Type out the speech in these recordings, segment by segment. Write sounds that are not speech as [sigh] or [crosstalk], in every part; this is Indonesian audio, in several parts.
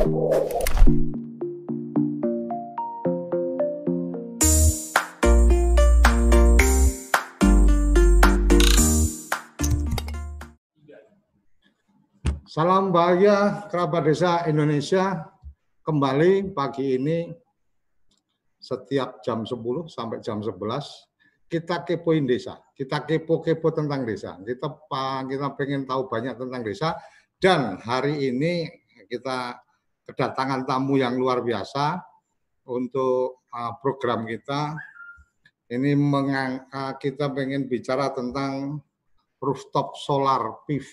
Salam bahagia kerabat desa Indonesia. Kembali pagi ini setiap jam 10 sampai jam 11 kita kepoin desa. Kita kepo-kepo tentang desa. Kita kita pengen tahu banyak tentang desa dan hari ini kita kedatangan tamu yang luar biasa untuk uh, program kita. Ini mengang, uh, kita pengen bicara tentang rooftop solar PV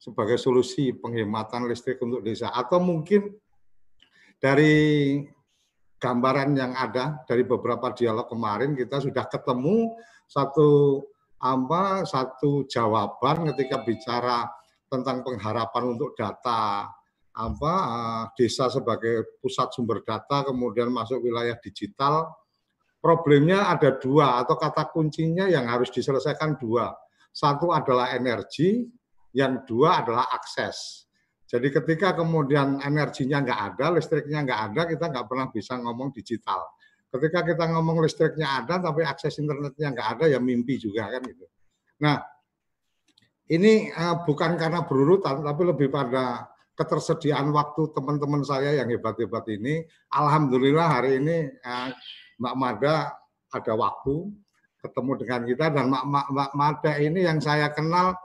sebagai solusi penghematan listrik untuk desa atau mungkin dari gambaran yang ada dari beberapa dialog kemarin kita sudah ketemu satu apa satu jawaban ketika bicara tentang pengharapan untuk data apa eh, desa sebagai pusat sumber data kemudian masuk wilayah digital problemnya ada dua atau kata kuncinya yang harus diselesaikan dua satu adalah energi yang dua adalah akses. Jadi ketika kemudian energinya nggak ada, listriknya nggak ada, kita nggak pernah bisa ngomong digital. Ketika kita ngomong listriknya ada, tapi akses internetnya nggak ada, ya mimpi juga kan gitu. Nah, ini uh, bukan karena berurutan, tapi lebih pada ketersediaan waktu teman-teman saya yang hebat-hebat ini. Alhamdulillah hari ini uh, Mbak Mada ada waktu ketemu dengan kita dan Mbak, Mbak, Mbak Mada ini yang saya kenal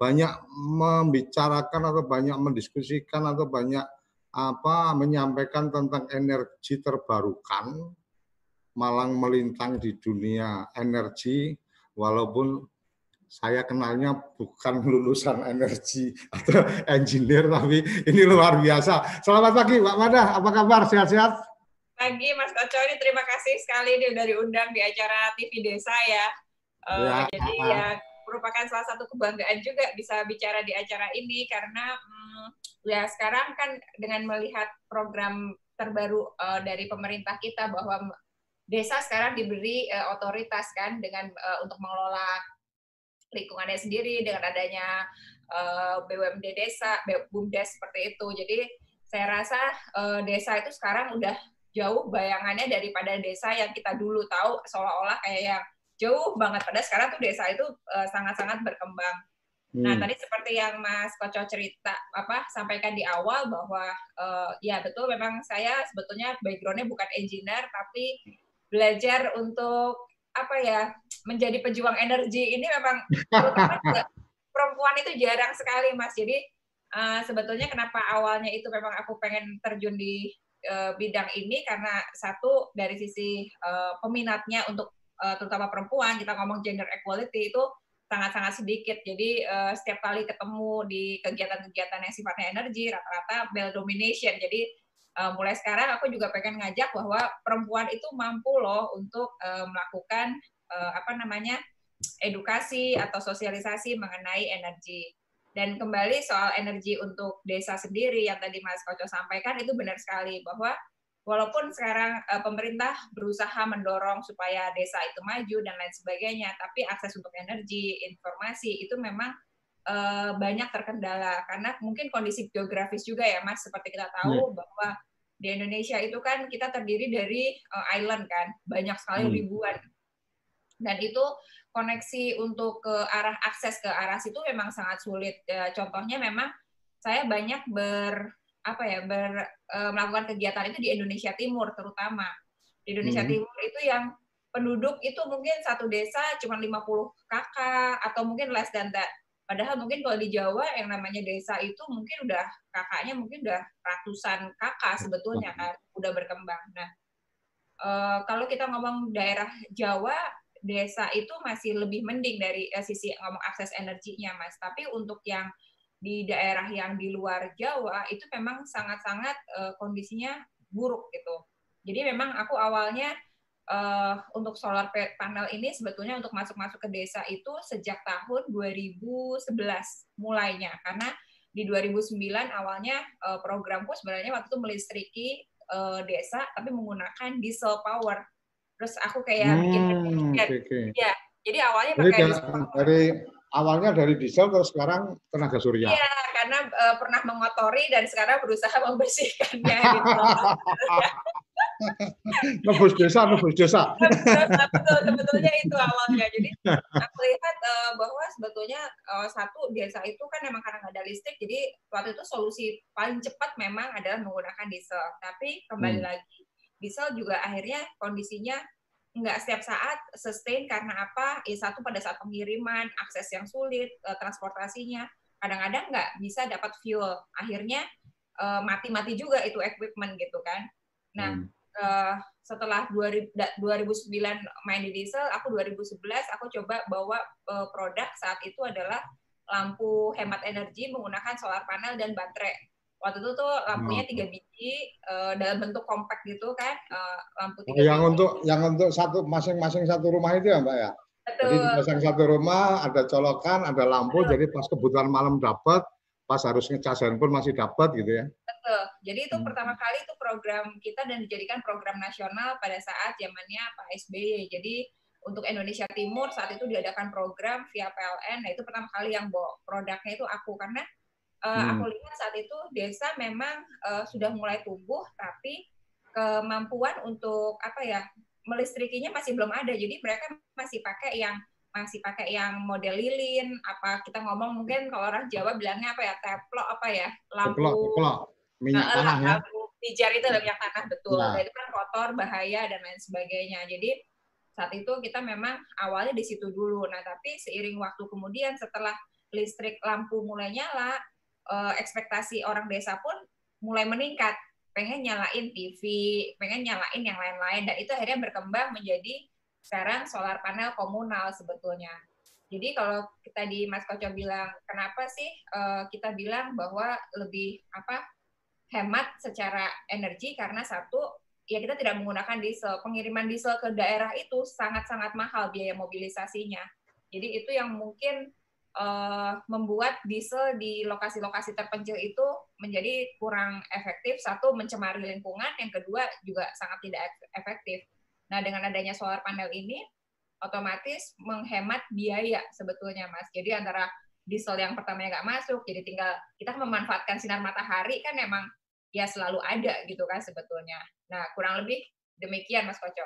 banyak membicarakan atau banyak mendiskusikan atau banyak apa menyampaikan tentang energi terbarukan malang melintang di dunia energi walaupun saya kenalnya bukan lulusan energi atau engineer tapi ini luar biasa. Selamat pagi Pak Mada, apa kabar? Sehat-sehat? Pagi Mas Koco, ini terima kasih sekali dari undang di acara TV Desa ya. Uh, ya jadi ya merupakan salah satu kebanggaan juga bisa bicara di acara ini karena hmm, ya sekarang kan dengan melihat program terbaru uh, dari pemerintah kita bahwa desa sekarang diberi uh, otoritas kan dengan uh, untuk mengelola lingkungannya sendiri dengan adanya uh, BUMD desa, BUMDes seperti itu. Jadi saya rasa uh, desa itu sekarang udah jauh bayangannya daripada desa yang kita dulu tahu seolah-olah kayak yang jauh banget. Padahal sekarang tuh desa itu sangat sangat-sangat berkembang. Nah, hmm. Nah, tadi seperti yang Mas Koco cerita apa sampaikan di awal bahwa uh, ya betul memang saya sebetulnya backgroundnya bukan engineer tapi belajar untuk apa ya menjadi pejuang energi ini memang perempuan itu jarang sekali Mas. Jadi uh, sebetulnya kenapa awalnya itu memang aku pengen terjun di uh, bidang ini karena satu dari sisi uh, peminatnya untuk uh, terutama perempuan kita ngomong gender equality itu sangat-sangat sedikit. Jadi uh, setiap kali ketemu di kegiatan-kegiatan yang sifatnya energi rata-rata male domination. Jadi uh, mulai sekarang aku juga pengen ngajak bahwa perempuan itu mampu loh untuk uh, melakukan uh, apa namanya edukasi atau sosialisasi mengenai energi. Dan kembali soal energi untuk desa sendiri yang tadi Mas Koco sampaikan itu benar sekali bahwa walaupun sekarang uh, pemerintah berusaha mendorong supaya desa itu maju dan lain sebagainya, tapi akses untuk energi, informasi itu memang uh, banyak terkendala karena mungkin kondisi geografis juga ya, Mas. Seperti kita tahu hmm. bahwa di Indonesia itu kan kita terdiri dari uh, island kan, banyak sekali hmm. ribuan. Dan itu koneksi untuk ke arah akses ke arah situ memang sangat sulit. contohnya memang saya banyak ber apa ya ber, e, melakukan kegiatan itu di Indonesia Timur terutama di Indonesia hmm. Timur itu yang penduduk itu mungkin satu desa cuma 50 kakak atau mungkin less than that padahal mungkin kalau di Jawa yang namanya desa itu mungkin udah kakaknya mungkin udah ratusan kakak sebetulnya kan udah berkembang. Nah e, kalau kita ngomong daerah Jawa desa itu masih lebih mending dari eh, sisi ngomong akses energinya mas. Tapi untuk yang di daerah yang di luar Jawa itu memang sangat-sangat uh, kondisinya buruk gitu. Jadi memang aku awalnya uh, untuk solar panel ini sebetulnya untuk masuk-masuk ke desa itu sejak tahun 2011 mulainya karena di 2009 awalnya uh, programku sebenarnya waktu itu melistriki uh, desa tapi menggunakan diesel power. Terus aku kayak hmm, bikin okay, okay. ya. Jadi awalnya pakai diesel. Dari awalnya dari diesel terus sekarang tenaga surya. Iya, karena karena uh, pernah mengotori dan sekarang berusaha [laughs] membersihkannya gitu. [laughs] nebus desa, nebus desa. betul, sebetulnya itu awalnya. Jadi aku lihat uh, bahwa sebetulnya uh, satu desa itu kan memang karena nggak ada listrik, jadi waktu itu solusi paling cepat memang adalah menggunakan diesel. Tapi kembali hmm. lagi, diesel juga akhirnya kondisinya nggak setiap saat sustain karena apa? Ya satu pada saat pengiriman, akses yang sulit, uh, transportasinya kadang-kadang nggak bisa dapat fuel. Akhirnya mati-mati uh, juga itu equipment gitu kan. Nah, hmm uh, setelah 2000, 2009 main di diesel, aku 2011 aku coba bawa uh, produk saat itu adalah lampu hemat energi menggunakan solar panel dan baterai. Waktu itu tuh lampunya tiga biji uh, dalam bentuk kompak gitu kan, uh, lampu tiga. Oh, yang biji. untuk yang untuk satu masing-masing satu rumah itu ya mbak ya. Betul. Jadi masing satu rumah ada colokan, ada lampu, Betul. jadi pas kebutuhan malam dapat, pas harus ngecas handphone masih dapat gitu ya. Betul. Jadi itu hmm. pertama kali itu program kita dan dijadikan program nasional pada saat zamannya Pak SBY. Jadi untuk Indonesia Timur saat itu diadakan program via PLN. Nah itu pertama kali yang bawa produknya itu aku karena uh, hmm. aku lihat saat itu desa memang uh, sudah mulai tumbuh tapi kemampuan untuk apa ya melistrikinya masih belum ada. Jadi mereka masih pakai yang masih pakai yang model lilin apa kita ngomong mungkin kalau orang Jawa bilangnya apa ya teplok apa ya lampu teplok, teplok minyak uh, tanah ya. Pijar itu minyak tanah betul. Nah. itu kan kotor, bahaya dan lain sebagainya. Jadi saat itu kita memang awalnya di situ dulu. Nah, tapi seiring waktu kemudian setelah listrik lampu mulai nyala, eh, ekspektasi orang desa pun mulai meningkat. Pengen nyalain TV, pengen nyalain yang lain-lain dan itu akhirnya berkembang menjadi sekarang solar panel komunal sebetulnya. Jadi kalau kita di Mas Koco bilang kenapa sih uh, kita bilang bahwa lebih apa hemat secara energi karena satu ya kita tidak menggunakan diesel. Pengiriman diesel ke daerah itu sangat-sangat mahal biaya mobilisasinya. Jadi itu yang mungkin uh, membuat diesel di lokasi-lokasi terpencil itu menjadi kurang efektif. Satu mencemari lingkungan, yang kedua juga sangat tidak efektif. Nah dengan adanya solar panel ini otomatis menghemat biaya sebetulnya mas. Jadi antara diesel yang pertamanya nggak masuk, jadi tinggal kita memanfaatkan sinar matahari kan emang ya selalu ada gitu kan sebetulnya. Nah, kurang lebih demikian Mas Koco.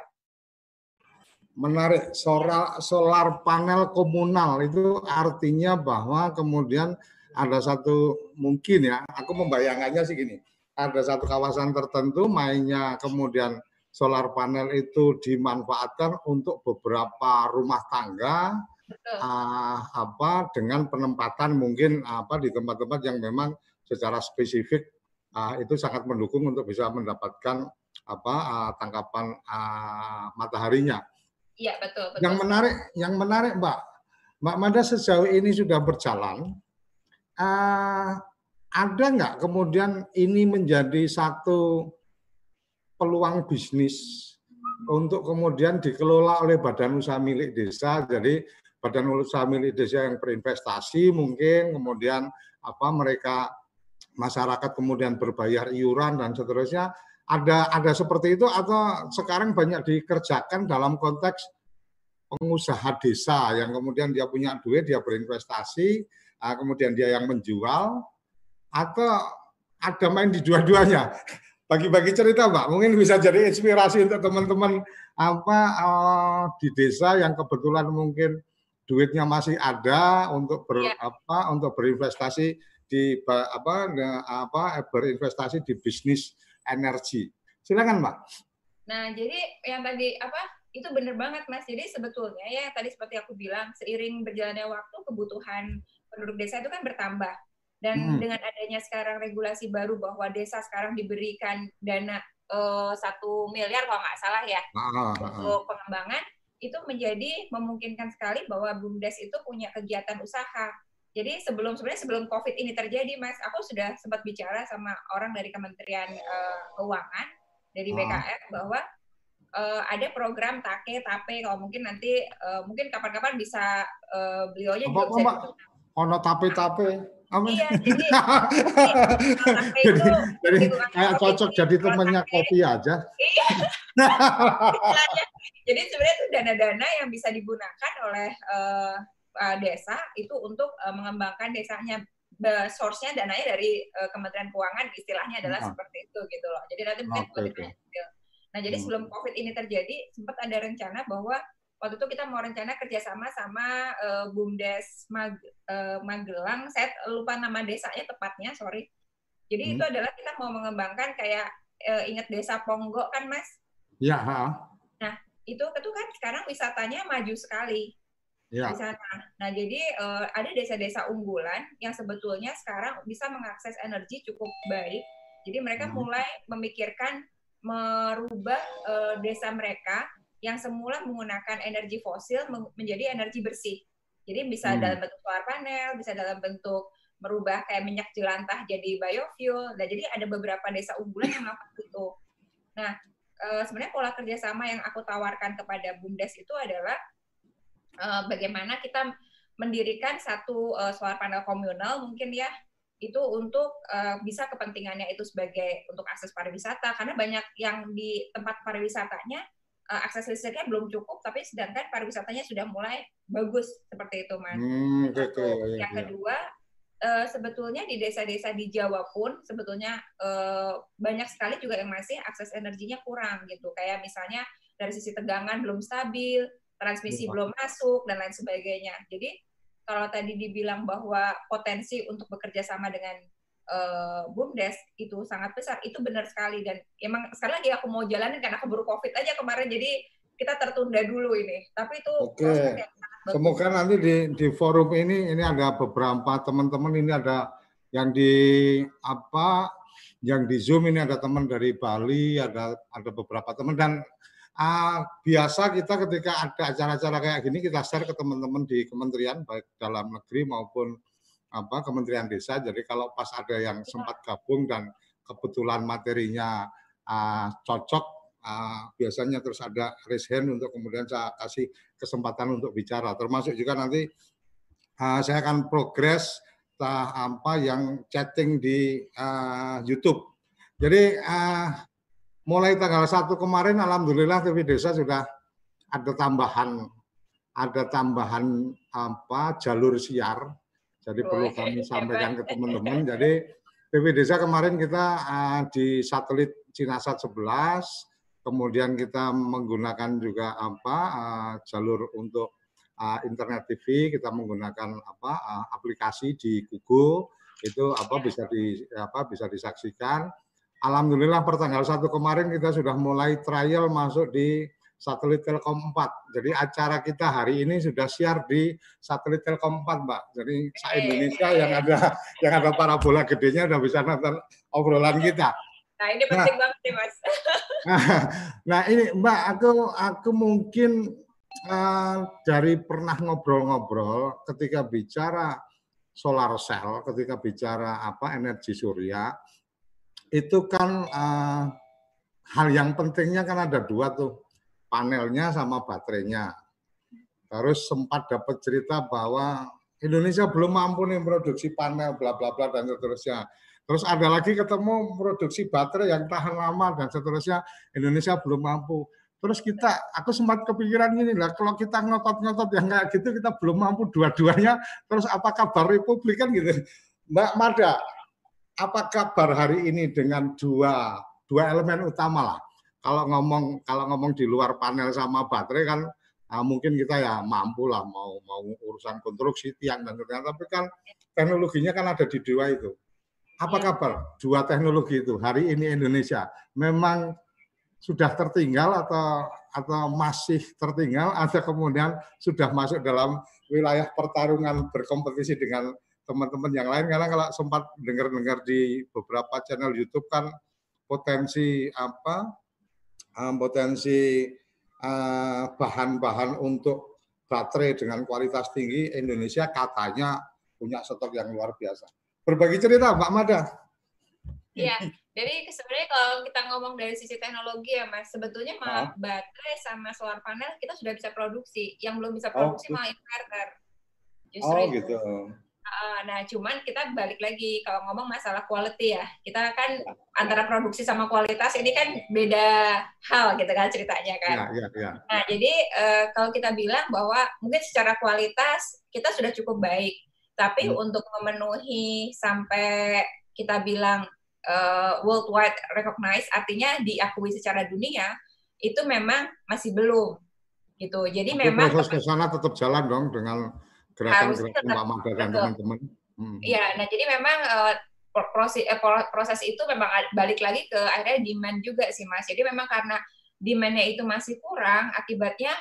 Menarik, solar, solar panel komunal itu artinya bahwa kemudian ada satu mungkin ya, aku membayangkannya sih gini, ada satu kawasan tertentu mainnya kemudian solar panel itu dimanfaatkan untuk beberapa rumah tangga Uh, apa dengan penempatan mungkin apa di tempat-tempat yang memang secara spesifik uh, itu sangat mendukung untuk bisa mendapatkan apa uh, tangkapan uh, mataharinya. Iya betul, betul. Yang menarik, yang menarik Mbak, Mbak Mada sejauh ini sudah berjalan, uh, ada nggak kemudian ini menjadi satu peluang bisnis untuk kemudian dikelola oleh badan usaha milik desa, jadi badan usaha milik desa yang berinvestasi mungkin kemudian apa mereka masyarakat kemudian berbayar iuran dan seterusnya. Ada ada seperti itu atau sekarang banyak dikerjakan dalam konteks pengusaha desa yang kemudian dia punya duit dia berinvestasi ah, kemudian dia yang menjual atau ada main di dua-duanya bagi-bagi cerita Mbak mungkin bisa jadi inspirasi untuk teman-teman apa uh, di desa yang kebetulan mungkin duitnya masih ada untuk ber, ya. apa untuk berinvestasi di apa apa berinvestasi di bisnis energi. Silakan, Mbak. Nah, jadi yang tadi apa itu benar banget, Mas. Jadi sebetulnya ya tadi seperti aku bilang, seiring berjalannya waktu kebutuhan penduduk desa itu kan bertambah. Dan hmm. dengan adanya sekarang regulasi baru bahwa desa sekarang diberikan dana eh, satu uh, miliar kalau nggak salah ya ah, ah, ah. untuk pengembangan, itu menjadi memungkinkan sekali bahwa BUMDes itu punya kegiatan usaha jadi sebelum sebenarnya sebelum COVID ini terjadi, Mas, aku sudah sempat bicara sama orang dari Kementerian uh, Keuangan dari BKR bahwa uh, ada program take tape kalau mungkin nanti uh, mungkin kapan-kapan bisa uh, beliaunya juga bisa ono tape tape apa? Iya, [laughs] jadi, jadi, jadi kayak cocok jadi temannya kopi aja. Iya. jadi sebenarnya itu dana-dana yang bisa digunakan oleh uh, uh, desa itu untuk uh, mengembangkan desanya source-nya dananya dari uh, Kementerian Keuangan istilahnya adalah nah. seperti itu gitu loh. Jadi nanti mungkin okay, okay. Nah jadi hmm. sebelum COVID ini terjadi sempat ada rencana bahwa waktu itu kita mau rencana kerjasama sama uh, Bumdes Mag, uh, Magelang. Saya lupa nama desanya tepatnya, sorry. Jadi hmm. itu adalah kita mau mengembangkan kayak uh, ingat desa Ponggo kan, Mas? Ya. Nah itu itu kan sekarang wisatanya maju sekali ya. di sana. Nah, jadi uh, ada desa-desa unggulan yang sebetulnya sekarang bisa mengakses energi cukup baik. Jadi mereka hmm. mulai memikirkan merubah uh, desa mereka yang semula menggunakan energi fosil menjadi energi bersih. Jadi bisa hmm. dalam bentuk solar panel, bisa dalam bentuk merubah kayak minyak jelantah jadi biofuel. Nah, jadi ada beberapa desa unggulan yang melakukan itu. Nah, uh, sebenarnya pola kerjasama yang aku tawarkan kepada BUMDes itu adalah uh, bagaimana kita mendirikan satu uh, solar panel komunal mungkin ya itu untuk uh, bisa kepentingannya itu sebagai untuk akses pariwisata karena banyak yang di tempat pariwisatanya uh, akses listriknya belum cukup tapi sedangkan pariwisatanya sudah mulai bagus seperti itu mas. Hmm, gitu, ya, yang ya. kedua uh, sebetulnya di desa-desa di Jawa pun sebetulnya uh, banyak sekali juga yang masih akses energinya kurang gitu kayak misalnya dari sisi tegangan belum stabil transmisi Lupa. belum masuk dan lain sebagainya. Jadi kalau tadi dibilang bahwa potensi untuk bekerja sama dengan uh, BUMDes itu sangat besar, itu benar sekali. Dan emang sekali lagi aku mau jalanin karena keburu COVID aja kemarin. Jadi kita tertunda dulu ini. Tapi itu Oke. Semoga nanti di di forum ini ini ada beberapa teman-teman. Ini ada yang di apa yang di Zoom. Ini ada teman dari Bali, ada ada beberapa teman. Dan uh, biasa kita ketika ada acara-acara kayak gini kita share ke teman-teman di kementerian baik dalam negeri maupun apa Kementerian Desa. Jadi kalau pas ada yang sempat gabung dan kebetulan materinya uh, cocok, uh, biasanya terus ada raise hand untuk kemudian saya kasih kesempatan untuk bicara. Termasuk juga nanti uh, saya akan progres apa yang chatting di uh, YouTube. Jadi uh, mulai tanggal 1 kemarin alhamdulillah TV Desa sudah ada tambahan ada tambahan apa jalur siar. Jadi oh, perlu kami sampaikan ke teman-teman. Jadi TV Desa kemarin kita uh, di satelit Cinasat 11, kemudian kita menggunakan juga apa uh, jalur untuk uh, internet TV, kita menggunakan apa uh, aplikasi di Google. Itu apa bisa di apa bisa disaksikan. Alhamdulillah per tanggal 1 kemarin kita sudah mulai trial masuk di satelit Telkom 4. Jadi acara kita hari ini sudah siar di satelit Telkom 4, Mbak. Jadi sa Indonesia yang ada yang ada parabola gedenya sudah bisa nonton obrolan kita. Nah, ini penting nah, banget nih, Mas. [laughs] nah, ini Mbak, aku aku mungkin uh, dari pernah ngobrol-ngobrol ketika bicara solar cell, ketika bicara apa energi surya, itu kan uh, hal yang pentingnya kan ada dua tuh panelnya sama baterainya. Terus sempat dapat cerita bahwa Indonesia belum mampu nih produksi panel bla bla bla dan seterusnya. Terus ada lagi ketemu produksi baterai yang tahan lama dan seterusnya Indonesia belum mampu. Terus kita, aku sempat kepikiran gini lah, kalau kita ngotot-ngotot yang kayak gitu kita belum mampu dua-duanya, terus apa kabar Republik kan gitu. Mbak Mada, apa kabar hari ini dengan dua dua elemen utama lah. Kalau ngomong kalau ngomong di luar panel sama baterai kan nah mungkin kita ya mampu lah mau mau urusan konstruksi tiang dan sebagainya tapi kan teknologinya kan ada di dua itu. Apa iya. kabar dua teknologi itu hari ini Indonesia memang sudah tertinggal atau atau masih tertinggal atau kemudian sudah masuk dalam wilayah pertarungan berkompetisi dengan teman-teman yang lain karena kalau sempat dengar-dengar di beberapa channel YouTube kan potensi apa uh, potensi uh, bahan-bahan untuk baterai dengan kualitas tinggi Indonesia katanya punya stok yang luar biasa. Berbagi cerita Mbak Mada. Iya, jadi sebenarnya kalau kita ngomong dari sisi teknologi ya Mas, sebetulnya malah baterai sama solar panel kita sudah bisa produksi. Yang belum bisa produksi oh, malah inverter. Justru oh gitu. Nah, cuman kita balik lagi kalau ngomong masalah quality ya. Kita kan antara produksi sama kualitas ini kan beda hal gitu kan ceritanya kan. Ya, ya, ya. Nah, jadi uh, kalau kita bilang bahwa mungkin secara kualitas kita sudah cukup baik. Tapi hmm. untuk memenuhi sampai kita bilang uh, worldwide recognized, artinya diakui secara dunia, itu memang masih belum gitu. Jadi Tapi memang proses ke sana tetap jalan dong dengan gerakan-gerakan Mbak Magda dan teman-teman. Hmm. Iya, nah jadi memang uh, proses eh, proses itu memang balik lagi ke akhirnya demand juga sih Mas. Jadi memang karena demandnya itu masih kurang, akibatnya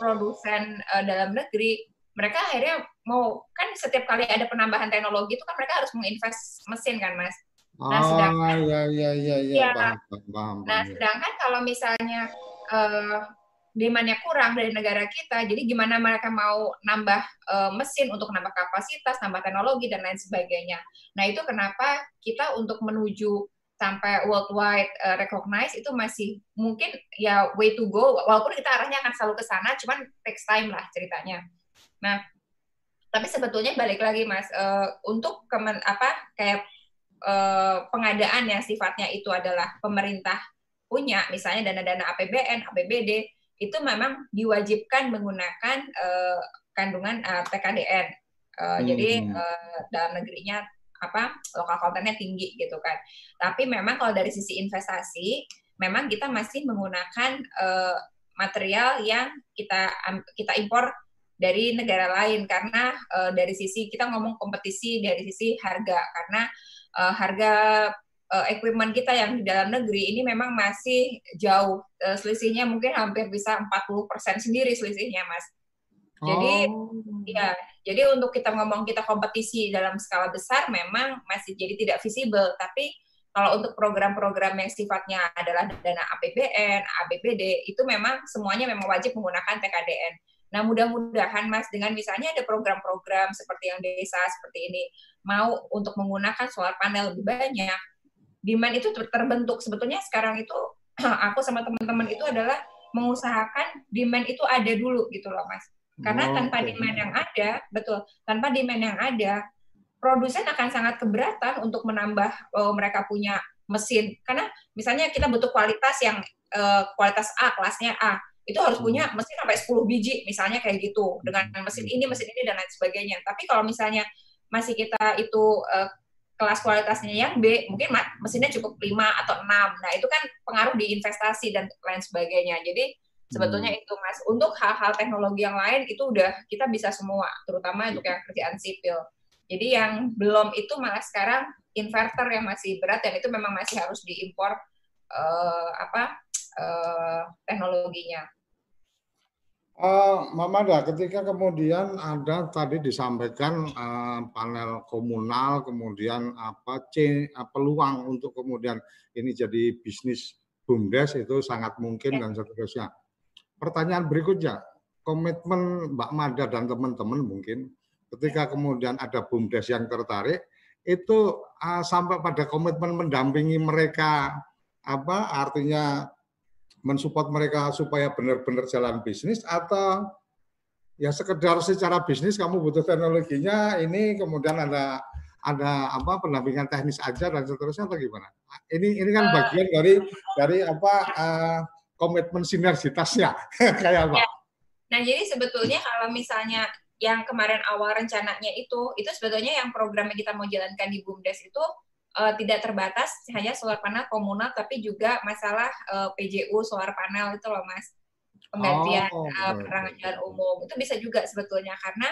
produsen uh, dalam negeri mereka akhirnya mau kan setiap kali ada penambahan teknologi itu kan mereka harus menginvest mesin kan Mas. Nah, oh, sedangkan ya ya ya ya, ya paham, paham, Nah, sedangkan kalau misalnya uh, demandnya kurang dari negara kita, jadi gimana mereka mau nambah uh, mesin untuk nambah kapasitas, nambah teknologi dan lain sebagainya. Nah itu kenapa kita untuk menuju sampai worldwide uh, recognize itu masih mungkin ya way to go, walaupun kita arahnya akan selalu ke sana, cuman takes time lah ceritanya. Nah tapi sebetulnya balik lagi mas, uh, untuk kemen, apa kayak uh, pengadaan yang sifatnya itu adalah pemerintah punya, misalnya dana-dana APBN, APBD itu memang diwajibkan menggunakan uh, kandungan uh, eh, PKDN. Uh, eh, hmm. Jadi uh, dalam negerinya apa lokal kontennya tinggi gitu kan. Tapi memang kalau dari sisi investasi, memang kita masih menggunakan uh, material yang kita kita impor dari negara lain karena uh, dari sisi kita ngomong kompetisi dari sisi harga karena uh, harga uh, equipment kita yang di dalam negeri ini memang masih jauh. Uh, selisihnya mungkin hampir bisa 40% sendiri selisihnya, Mas. Jadi oh. ya, jadi untuk kita ngomong kita kompetisi dalam skala besar memang masih jadi tidak visible, tapi kalau untuk program-program yang sifatnya adalah dana APBN, ABPD itu memang semuanya memang wajib menggunakan TKDN. Nah, mudah-mudahan Mas dengan misalnya ada program-program seperti yang desa seperti ini mau untuk menggunakan solar panel lebih banyak, demand itu terbentuk. Sebetulnya sekarang itu [clears throat] aku sama teman-teman itu adalah mengusahakan demand itu ada dulu gitu loh mas. Karena oh, tanpa demand yang ada betul tanpa demand yang ada produsen akan sangat keberatan untuk menambah oh, mereka punya mesin. Karena misalnya kita butuh kualitas yang uh, kualitas A kelasnya A itu harus hmm. punya mesin sampai 10 biji misalnya kayak gitu dengan mesin ini mesin ini dan lain sebagainya. Tapi kalau misalnya masih kita itu uh, kelas kualitasnya yang B, mungkin mesinnya cukup 5 atau 6. Nah, itu kan pengaruh di investasi dan lain sebagainya. Jadi, sebetulnya hmm. itu Mas. Untuk hal-hal teknologi yang lain itu udah kita bisa semua, terutama untuk yang kerjaan sipil. Jadi yang belum itu malah sekarang inverter yang masih berat dan itu memang masih harus diimpor uh, apa uh, teknologinya. Uh, Mamada, ketika kemudian ada tadi disampaikan uh, panel komunal, kemudian apa C, uh, peluang untuk kemudian ini jadi bisnis bumdes itu sangat mungkin dan seterusnya. Pertanyaan berikutnya, komitmen Mbak Mada dan teman-teman mungkin ketika kemudian ada bumdes yang tertarik itu uh, sampai pada komitmen mendampingi mereka apa artinya mensupport mereka supaya benar-benar jalan bisnis atau ya sekedar secara bisnis kamu butuh teknologinya ini kemudian ada ada apa pendampingan teknis aja dan seterusnya atau gimana? Ini ini kan eh. bagian dari dari apa uh, komitmen sinergitasnya [laughs] kayak apa? Ya. Nah jadi sebetulnya kalau misalnya yang kemarin awal rencananya itu itu sebetulnya yang program yang kita mau jalankan di Bumdes itu uh, tidak terbatas hanya solar panel komunal tapi juga masalah uh, eh, PJU solar panel itu loh mas. Penggantian oh, uh, penerangan jalan umum. Itu bisa juga sebetulnya karena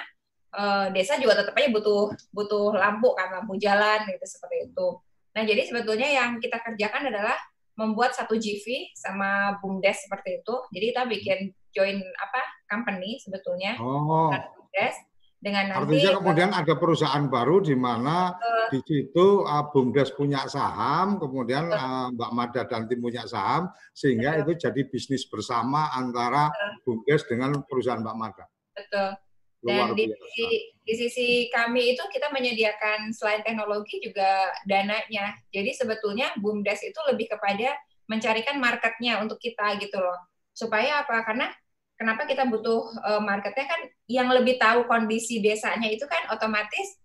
uh, desa juga tetap aja butuh butuh lampu kan lampu jalan gitu seperti itu. Nah jadi sebetulnya yang kita kerjakan adalah membuat satu GV sama bumdes seperti itu. Jadi kita bikin join apa company sebetulnya. Oh. bumdes dengan nanti artinya kemudian ada perusahaan baru di mana uh, di situ uh, Bumdes punya saham, kemudian uh, Mbak Mada dan tim punya saham, sehingga betul. itu jadi bisnis bersama antara betul. Bumdes dengan perusahaan Mbak Mada. Betul. Dan di di sisi kami itu kita menyediakan selain teknologi juga dananya. Jadi sebetulnya Bumdes itu lebih kepada mencarikan marketnya untuk kita gitu loh. Supaya apa? Karena kenapa kita butuh uh, marketnya kan yang lebih tahu kondisi desanya itu kan otomatis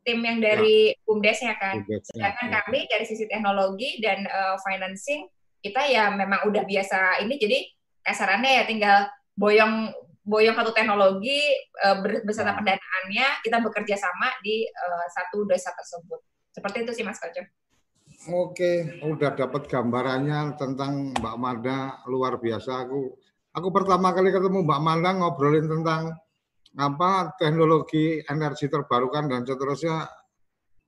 tim yang dari ya. bumdesnya kan. Sedangkan ya. kami dari sisi teknologi dan uh, financing kita ya memang udah biasa ini jadi kasarannya ya tinggal boyong boyong satu teknologi uh, beserta nah. pendanaannya kita bekerja sama di uh, satu desa tersebut. Seperti itu sih Mas Koco. Oke, udah dapat gambarannya tentang Mbak Mada luar biasa. Aku aku pertama kali ketemu Mbak Mada ngobrolin tentang apa teknologi energi terbarukan dan seterusnya.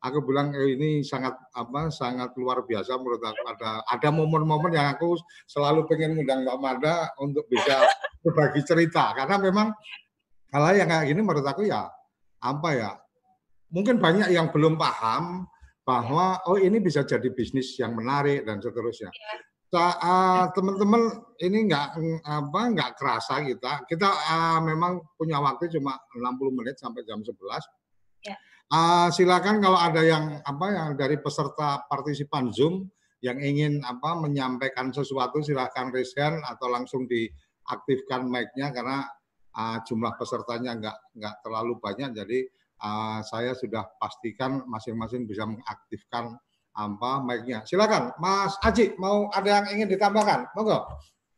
Aku bilang eh, ini sangat apa sangat luar biasa menurut aku. Ada ada momen-momen yang aku selalu pengen ngundang Mbak Mada untuk bisa [laughs] berbagi cerita karena memang hal yang kayak gini menurut aku ya apa ya mungkin banyak yang belum paham bahwa oh ini bisa jadi bisnis yang menarik dan seterusnya. Uh, teman-teman ini nggak apa nggak kerasa kita. Kita uh, memang punya waktu cuma 60 menit sampai jam 11 ya. uh, silakan kalau ada yang apa yang dari peserta partisipan zoom yang ingin apa menyampaikan sesuatu silakan raise hand atau langsung diaktifkan mic-nya karena uh, jumlah pesertanya nggak nggak terlalu banyak. Jadi uh, saya sudah pastikan masing-masing bisa mengaktifkan apa mic-nya. Silakan, Mas Aji, mau ada yang ingin ditambahkan? Monggo.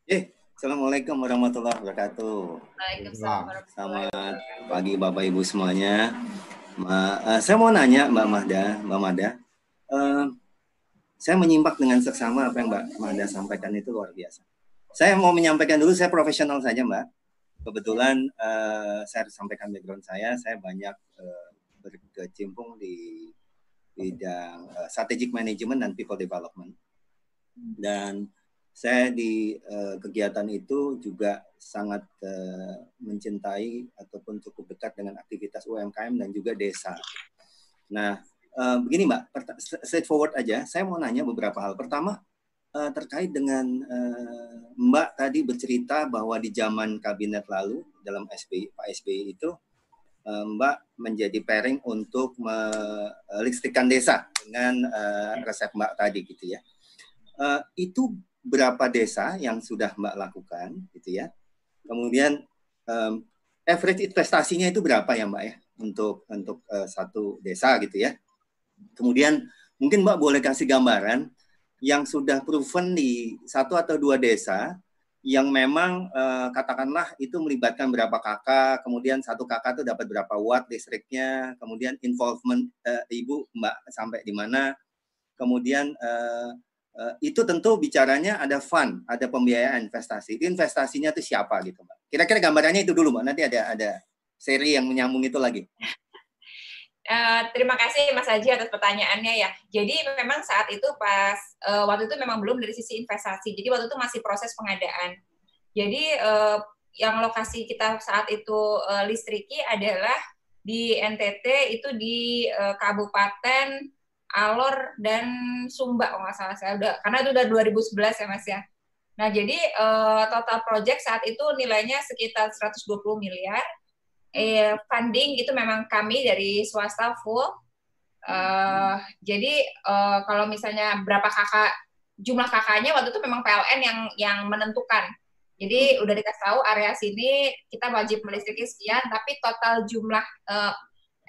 Eh, Assalamualaikum warahmatullahi wabarakatuh. Waalaikumsalam. Selamat pagi Bapak Ibu semuanya. Ma, uh, saya mau nanya Mbak Mahda, Mbak Mahda. Uh, saya menyimak dengan seksama apa yang Mbak Mahda sampaikan itu luar biasa. Saya mau menyampaikan dulu, saya profesional saja Mbak kebetulan uh, saya harus sampaikan background saya, saya banyak uh, berkecimpung di bidang uh, strategic management dan people development. Dan saya di uh, kegiatan itu juga sangat uh, mencintai ataupun cukup dekat dengan aktivitas UMKM dan juga desa. Nah, uh, begini Mbak, straightforward aja, saya mau nanya beberapa hal. Pertama, uh, terkait dengan uh, Mbak tadi bercerita bahwa di zaman kabinet lalu dalam SBY Pak SBY itu Mbak menjadi pairing untuk melistrikan desa dengan uh, resep Mbak tadi gitu ya. Uh, itu berapa desa yang sudah Mbak lakukan gitu ya. Kemudian um, average investasinya itu berapa ya Mbak ya untuk untuk uh, satu desa gitu ya. Kemudian mungkin Mbak boleh kasih gambaran yang sudah proven di satu atau dua desa yang memang eh, katakanlah itu melibatkan berapa kakak, kemudian satu kakak itu dapat berapa watt listriknya, kemudian involvement eh, ibu mbak sampai di mana, kemudian eh, eh, itu tentu bicaranya ada fund, ada pembiayaan investasi. Investasinya itu siapa gitu mbak? Kira-kira gambarannya itu dulu mbak. Nanti ada ada seri yang menyambung itu lagi. Uh, terima kasih Mas Haji atas pertanyaannya ya. Jadi memang saat itu pas uh, waktu itu memang belum dari sisi investasi. Jadi waktu itu masih proses pengadaan. Jadi uh, yang lokasi kita saat itu uh, listriki adalah di NTT itu di uh, Kabupaten Alor dan Sumba kalau nggak salah saya udah karena itu udah 2011 ya Mas ya. Nah jadi uh, total project saat itu nilainya sekitar 120 miliar eh, funding itu memang kami dari swasta full. Uh, jadi uh, kalau misalnya berapa kakak jumlah kakaknya waktu itu memang PLN yang yang menentukan. Jadi udah dikasih tahu area sini kita wajib melistriki sekian, tapi total jumlah uh,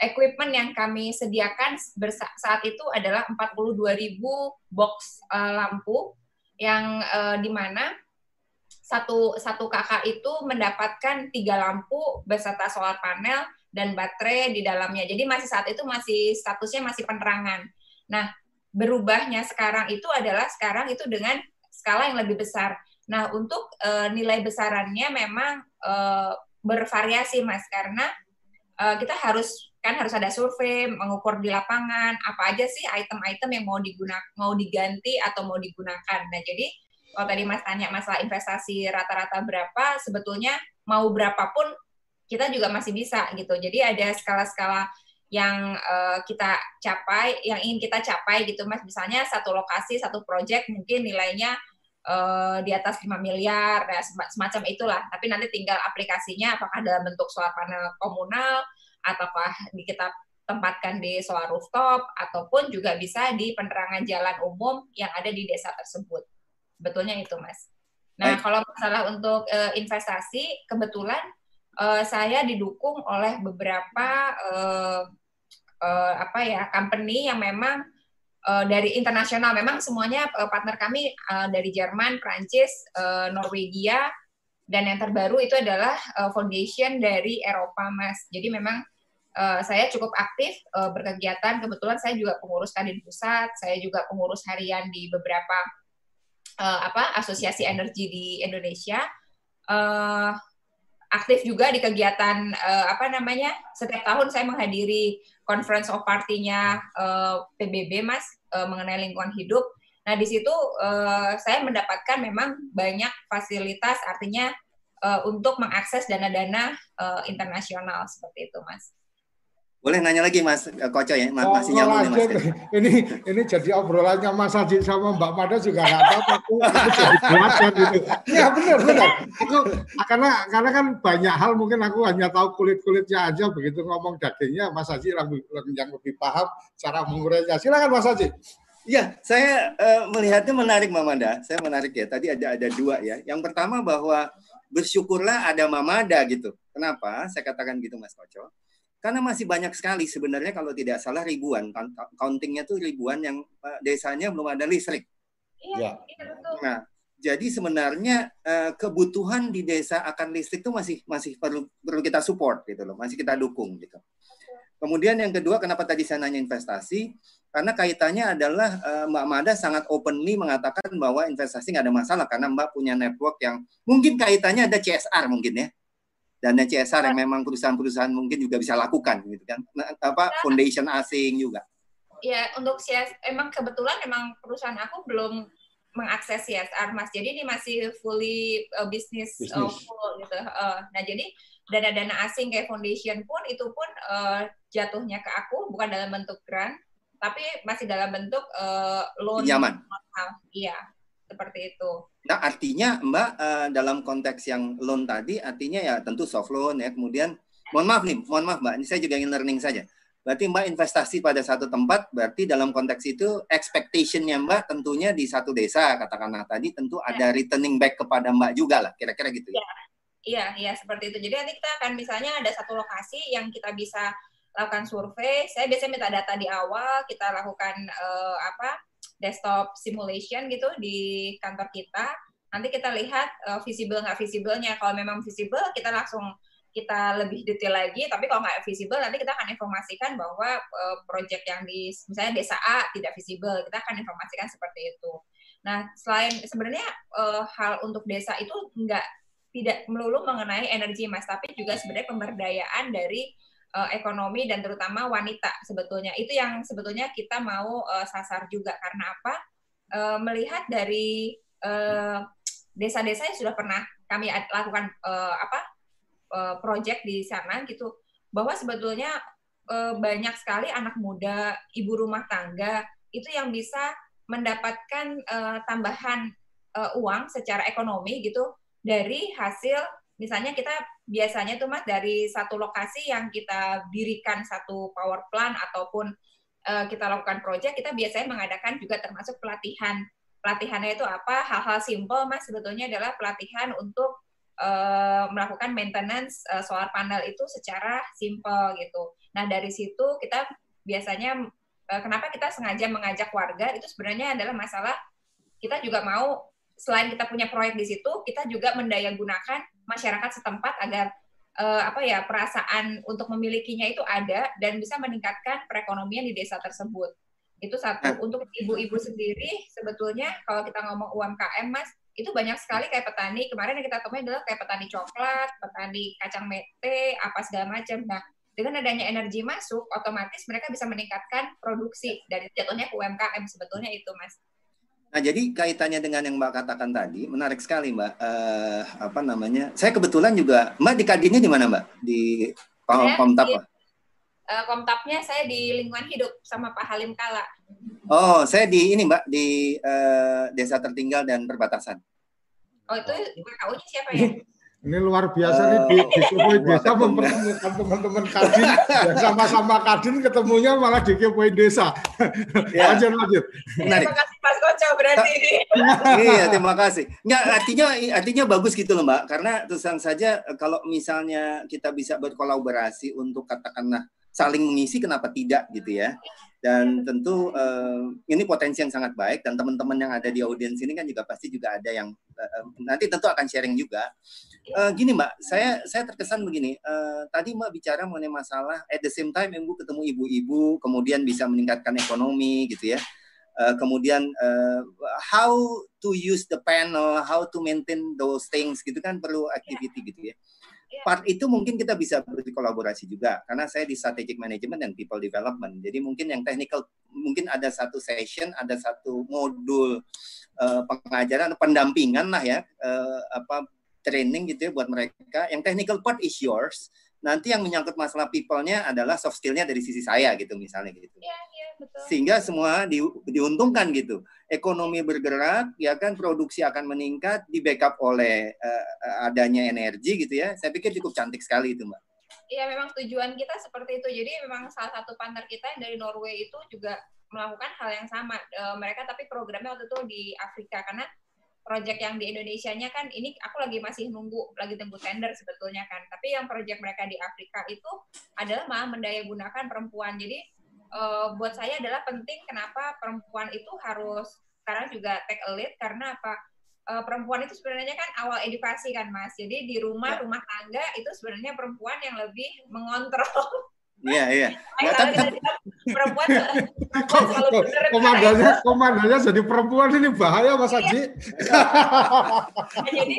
equipment yang kami sediakan saat itu adalah 42.000 box uh, lampu yang uh, di mana satu satu kakak itu mendapatkan tiga lampu beserta solar panel dan baterai di dalamnya. Jadi masih saat itu masih statusnya masih penerangan. Nah, berubahnya sekarang itu adalah sekarang itu dengan skala yang lebih besar. Nah, untuk e, nilai besarannya memang e, bervariasi, Mas, karena e, kita harus kan harus ada survei, mengukur di lapangan apa aja sih item-item yang mau digunakan, mau diganti atau mau digunakan. Nah, jadi kalau tadi Mas tanya masalah investasi rata-rata berapa, sebetulnya mau berapapun kita juga masih bisa gitu. Jadi ada skala-skala yang uh, kita capai, yang ingin kita capai gitu Mas. Misalnya satu lokasi, satu project mungkin nilainya uh, di atas 5 miliar, ya, semacam itulah. Tapi nanti tinggal aplikasinya apakah dalam bentuk solar panel komunal, ataukah di kita tempatkan di solar rooftop, ataupun juga bisa di penerangan jalan umum yang ada di desa tersebut. Sebetulnya itu, Mas. Nah, Baik. kalau masalah untuk uh, investasi, kebetulan uh, saya didukung oleh beberapa uh, uh, apa ya company yang memang uh, dari internasional. Memang semuanya uh, partner kami uh, dari Jerman, Prancis, uh, Norwegia, dan yang terbaru itu adalah uh, foundation dari Eropa, Mas. Jadi memang uh, saya cukup aktif uh, berkegiatan. Kebetulan saya juga pengurus Kadin Pusat, saya juga pengurus harian di beberapa uh, apa asosiasi energi di Indonesia. Uh, aktif juga di kegiatan uh, apa namanya setiap tahun saya menghadiri conference of party-nya uh, PBB Mas uh, mengenai lingkungan hidup. Nah di situ uh, saya mendapatkan memang banyak fasilitas artinya uh, untuk mengakses dana-dana uh, internasional seperti itu Mas. Boleh nanya lagi Mas eh, Koco ya, Mas, oh, masih nyambung Mas. Ini ini jadi obrolannya Mas Haji sama Mbak Mada juga nggak tahu aku, [laughs] jadi gitu. Ya benar benar. Aku karena karena kan banyak hal mungkin aku hanya tahu kulit kulitnya aja begitu ngomong dagingnya Mas Haji yang, yang lebih paham cara mengurainya. Silakan Mas Haji. Iya, saya uh, melihatnya menarik Mbak Mada. Saya menarik ya. Tadi ada ada dua ya. Yang pertama bahwa bersyukurlah ada Mamada gitu. Kenapa? Saya katakan gitu Mas Koco karena masih banyak sekali sebenarnya kalau tidak salah ribuan, countingnya tuh ribuan yang uh, desanya belum ada listrik. Iya, ya. Nah, jadi sebenarnya uh, kebutuhan di desa akan listrik itu masih masih perlu perlu kita support gitu loh, masih kita dukung gitu. Kemudian yang kedua, kenapa tadi saya nanya investasi? Karena kaitannya adalah uh, Mbak Mada sangat openly mengatakan bahwa investasi nggak ada masalah karena Mbak punya network yang mungkin kaitannya ada CSR mungkin ya dana CSR yang memang perusahaan-perusahaan mungkin juga bisa lakukan gitu kan. Nah, apa foundation asing juga. Ya untuk CSR emang kebetulan emang perusahaan aku belum mengakses CSR mas. Jadi ini masih fully uh, bisnis uh, full gitu. Uh, nah jadi dana-dana asing kayak foundation pun itu pun uh, jatuhnya ke aku bukan dalam bentuk grant tapi masih dalam bentuk uh, loan Pinjaman. iya seperti itu Nah, artinya Mbak uh, dalam konteks yang loan tadi, artinya ya tentu soft loan ya. Kemudian, mohon maaf nih, mohon maaf Mbak, ini saya juga ingin learning saja. Berarti Mbak investasi pada satu tempat, berarti dalam konteks itu expectation-nya Mbak tentunya di satu desa, katakanlah tadi, tentu ya. ada returning back kepada Mbak juga lah, kira-kira gitu ya. Iya, iya seperti itu. Jadi nanti kita akan misalnya ada satu lokasi yang kita bisa lakukan survei. Saya biasanya minta data di awal, kita lakukan uh, apa desktop simulation gitu di kantor kita. Nanti kita lihat uh, visible nggak visiblenya. Kalau memang visible, kita langsung kita lebih detail lagi. Tapi kalau nggak visible, nanti kita akan informasikan bahwa uh, project yang di misalnya desa A tidak visible. Kita akan informasikan seperti itu. Nah, selain sebenarnya uh, hal untuk desa itu nggak tidak melulu mengenai energi mas, tapi juga sebenarnya pemberdayaan dari uh, ekonomi dan terutama wanita sebetulnya. Itu yang sebetulnya kita mau uh, sasar juga. Karena apa? Uh, melihat dari desa-desa yang sudah pernah kami lakukan uh, apa uh, project di sana gitu bahwa sebetulnya uh, banyak sekali anak muda ibu rumah tangga itu yang bisa mendapatkan uh, tambahan uh, uang secara ekonomi gitu dari hasil misalnya kita biasanya tuh mas dari satu lokasi yang kita dirikan satu power plant ataupun uh, kita lakukan proyek kita biasanya mengadakan juga termasuk pelatihan. Pelatihannya itu apa? Hal-hal simple mas sebetulnya adalah pelatihan untuk uh, melakukan maintenance uh, solar panel itu secara simple gitu. Nah dari situ kita biasanya uh, kenapa kita sengaja mengajak warga? Itu sebenarnya adalah masalah kita juga mau selain kita punya proyek di situ, kita juga mendaya gunakan masyarakat setempat agar uh, apa ya perasaan untuk memilikinya itu ada dan bisa meningkatkan perekonomian di desa tersebut. Itu satu. Nah. Untuk ibu-ibu sendiri sebetulnya kalau kita ngomong UMKM Mas, itu banyak sekali kayak petani. Kemarin yang kita temui adalah kayak petani coklat, petani kacang mete, apa segala macam. Nah, dengan adanya energi masuk, otomatis mereka bisa meningkatkan produksi dari jatuhnya ke UMKM sebetulnya itu, Mas. Nah, jadi kaitannya dengan yang Mbak katakan tadi, menarik sekali Mbak. Uh, apa namanya? Saya kebetulan juga, Mbak di Kadinnya di mana Mbak? Di Komtap? Di, uh, Komtapnya saya di lingkungan hidup sama Pak Halim Kala. Oh, saya di ini Mbak, di uh, Desa Tertinggal dan Perbatasan. Oh, itu WKU-nya siapa ya? Ini luar biasa uh, nih di, di Desa mempertemukan teman-teman Kadin yang sama-sama Kadin ketemunya malah di Kepoin Desa. Ya. lanjut lanjut. Terima kasih Mas Koco berarti ini. iya, terima kasih. Enggak, artinya artinya bagus gitu loh Mbak, karena terus saja kalau misalnya kita bisa berkolaborasi untuk katakanlah saling mengisi kenapa tidak gitu ya. Dan tentu uh, ini potensi yang sangat baik dan teman-teman yang ada di audiens ini kan juga pasti juga ada yang uh, nanti tentu akan sharing juga uh, gini Mbak, saya saya terkesan begini. Uh, tadi Mbak bicara mengenai masalah at the same time Ibu ketemu ibu-ibu, kemudian bisa meningkatkan ekonomi gitu ya. Uh, kemudian uh, how to use the panel, how to maintain those things gitu kan perlu activity yeah. gitu ya. Yeah. Part itu mungkin kita bisa berkolaborasi juga karena saya di strategic management dan people development. Jadi mungkin yang technical mungkin ada satu session, ada satu modul uh, pengajaran pendampingan lah ya uh, apa training gitu ya buat mereka. Yang technical part is yours. Nanti yang menyangkut masalah people-nya adalah soft skill-nya dari sisi saya gitu misalnya gitu. Iya, iya, betul. Sehingga semua di, diuntungkan gitu. Ekonomi bergerak, ya kan produksi akan meningkat, di backup oleh uh, adanya energi gitu ya. Saya pikir cukup cantik sekali itu, Mbak. Iya, memang tujuan kita seperti itu. Jadi memang salah satu partner kita yang dari Norway itu juga melakukan hal yang sama. Uh, mereka tapi programnya waktu itu di Afrika karena project yang di Indonesia-nya kan ini aku lagi masih nunggu lagi tunggu tender sebetulnya kan. Tapi yang project mereka di Afrika itu adalah malah mendaya gunakan perempuan. Jadi uh, buat saya adalah penting kenapa perempuan itu harus sekarang juga take a lead karena apa? Uh, perempuan itu sebenarnya kan awal edukasi kan Mas. Jadi di rumah ya. rumah tangga itu sebenarnya perempuan yang lebih mengontrol [laughs] Iya, iya. Nggak, tapi, perempuan, [laughs] perempuan selalu komandannya jadi perempuan ini bahaya Mas Haji. Iya. nah, jadi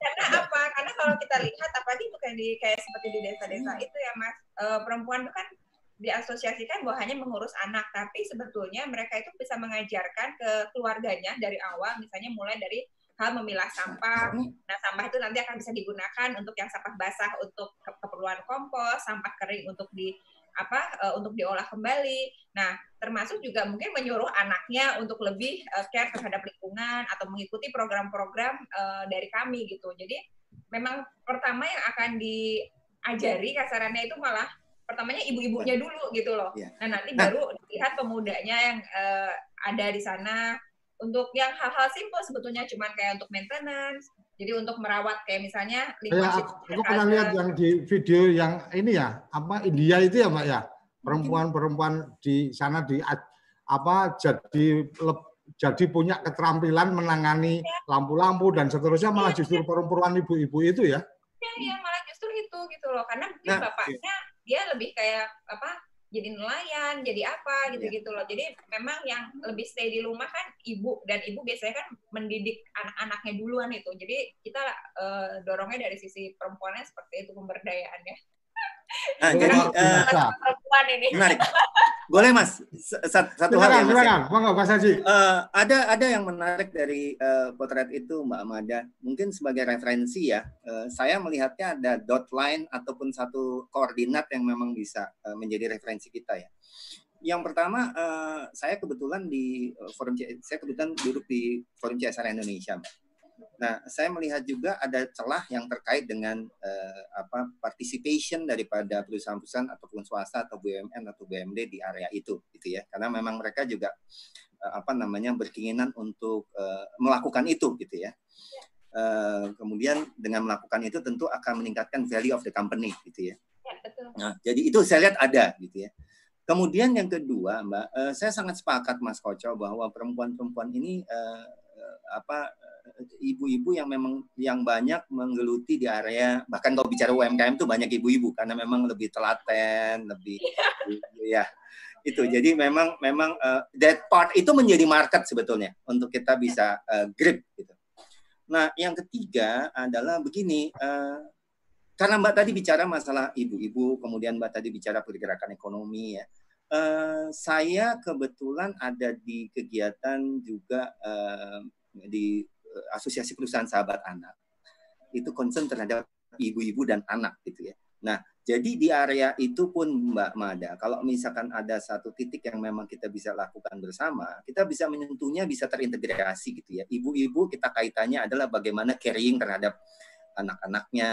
karena apa? Karena kalau kita lihat apalagi bukan di kayak seperti di desa-desa itu ya Mas, e, perempuan itu kan diasosiasikan bahwa hanya mengurus anak, tapi sebetulnya mereka itu bisa mengajarkan ke keluarganya dari awal, misalnya mulai dari hal memilah sampah. Nah, sampah itu nanti akan bisa digunakan untuk yang sampah basah untuk keperluan kompos, sampah kering untuk di apa uh, untuk diolah kembali. Nah, termasuk juga mungkin menyuruh anaknya untuk lebih uh, care terhadap lingkungan atau mengikuti program-program uh, dari kami gitu. Jadi memang pertama yang akan diajari kasarannya itu malah pertamanya ibu-ibunya dulu gitu loh. Iya. Nah, nanti baru lihat pemudanya yang uh, ada di sana untuk yang hal-hal simpel sebetulnya cuma kayak untuk maintenance jadi untuk merawat kayak misalnya ya, aku, aku pernah lihat yang di video yang ini ya apa India itu ya mbak ya? Perempuan-perempuan di sana di apa jadi jadi punya keterampilan menangani iya. lampu-lampu dan seterusnya malah iya, justru iya. perempuan ibu-ibu itu ya? Iya, iya malah justru itu gitu loh. Karena mungkin nah, bapaknya dia lebih kayak apa jadi nelayan, jadi apa gitu-gitu loh. Jadi memang yang lebih stay di rumah kan ibu dan ibu biasanya kan mendidik anak-anaknya duluan itu. Jadi kita uh, dorongnya dari sisi perempuannya seperti itu pemberdayaannya. Nah, jadi uh, perempuan ini. Menarik. Boleh Mas, satu hal yang. Monggo Mas Haji. Uh, ada ada yang menarik dari uh, potret itu Mbak Amada. Mungkin sebagai referensi ya, uh, saya melihatnya ada dot line ataupun satu koordinat yang memang bisa uh, menjadi referensi kita ya. Yang pertama, uh, saya kebetulan di forum saya kebetulan duduk di forum CSR Indonesia, Mbak. Nah, saya melihat juga ada celah yang terkait dengan uh, apa participation daripada perusahaan-perusahaan ataupun swasta atau BUMN atau BUMD di area itu, gitu ya. Karena memang mereka juga uh, apa namanya berkeinginan untuk uh, melakukan itu, gitu ya. Uh, kemudian dengan melakukan itu tentu akan meningkatkan value of the company, gitu ya. ya betul. Nah, jadi itu saya lihat ada, gitu ya. Kemudian yang kedua, Mbak, uh, saya sangat sepakat Mas Koco bahwa perempuan-perempuan ini uh, apa ibu-ibu yang memang yang banyak menggeluti di area bahkan kalau bicara UMKM tuh banyak ibu-ibu karena memang lebih telaten lebih ya. Itu jadi memang memang uh, that part itu menjadi market sebetulnya untuk kita bisa uh, grip gitu. Nah yang ketiga adalah begini uh, karena mbak tadi bicara masalah ibu-ibu kemudian mbak tadi bicara pergerakan ekonomi ya uh, saya kebetulan ada di kegiatan juga uh, di asosiasi perusahaan sahabat anak itu concern terhadap ibu-ibu dan anak gitu ya. Nah, jadi di area itu pun Mbak Mada, kalau misalkan ada satu titik yang memang kita bisa lakukan bersama, kita bisa menyentuhnya bisa terintegrasi gitu ya. Ibu-ibu kita kaitannya adalah bagaimana caring terhadap anak-anaknya.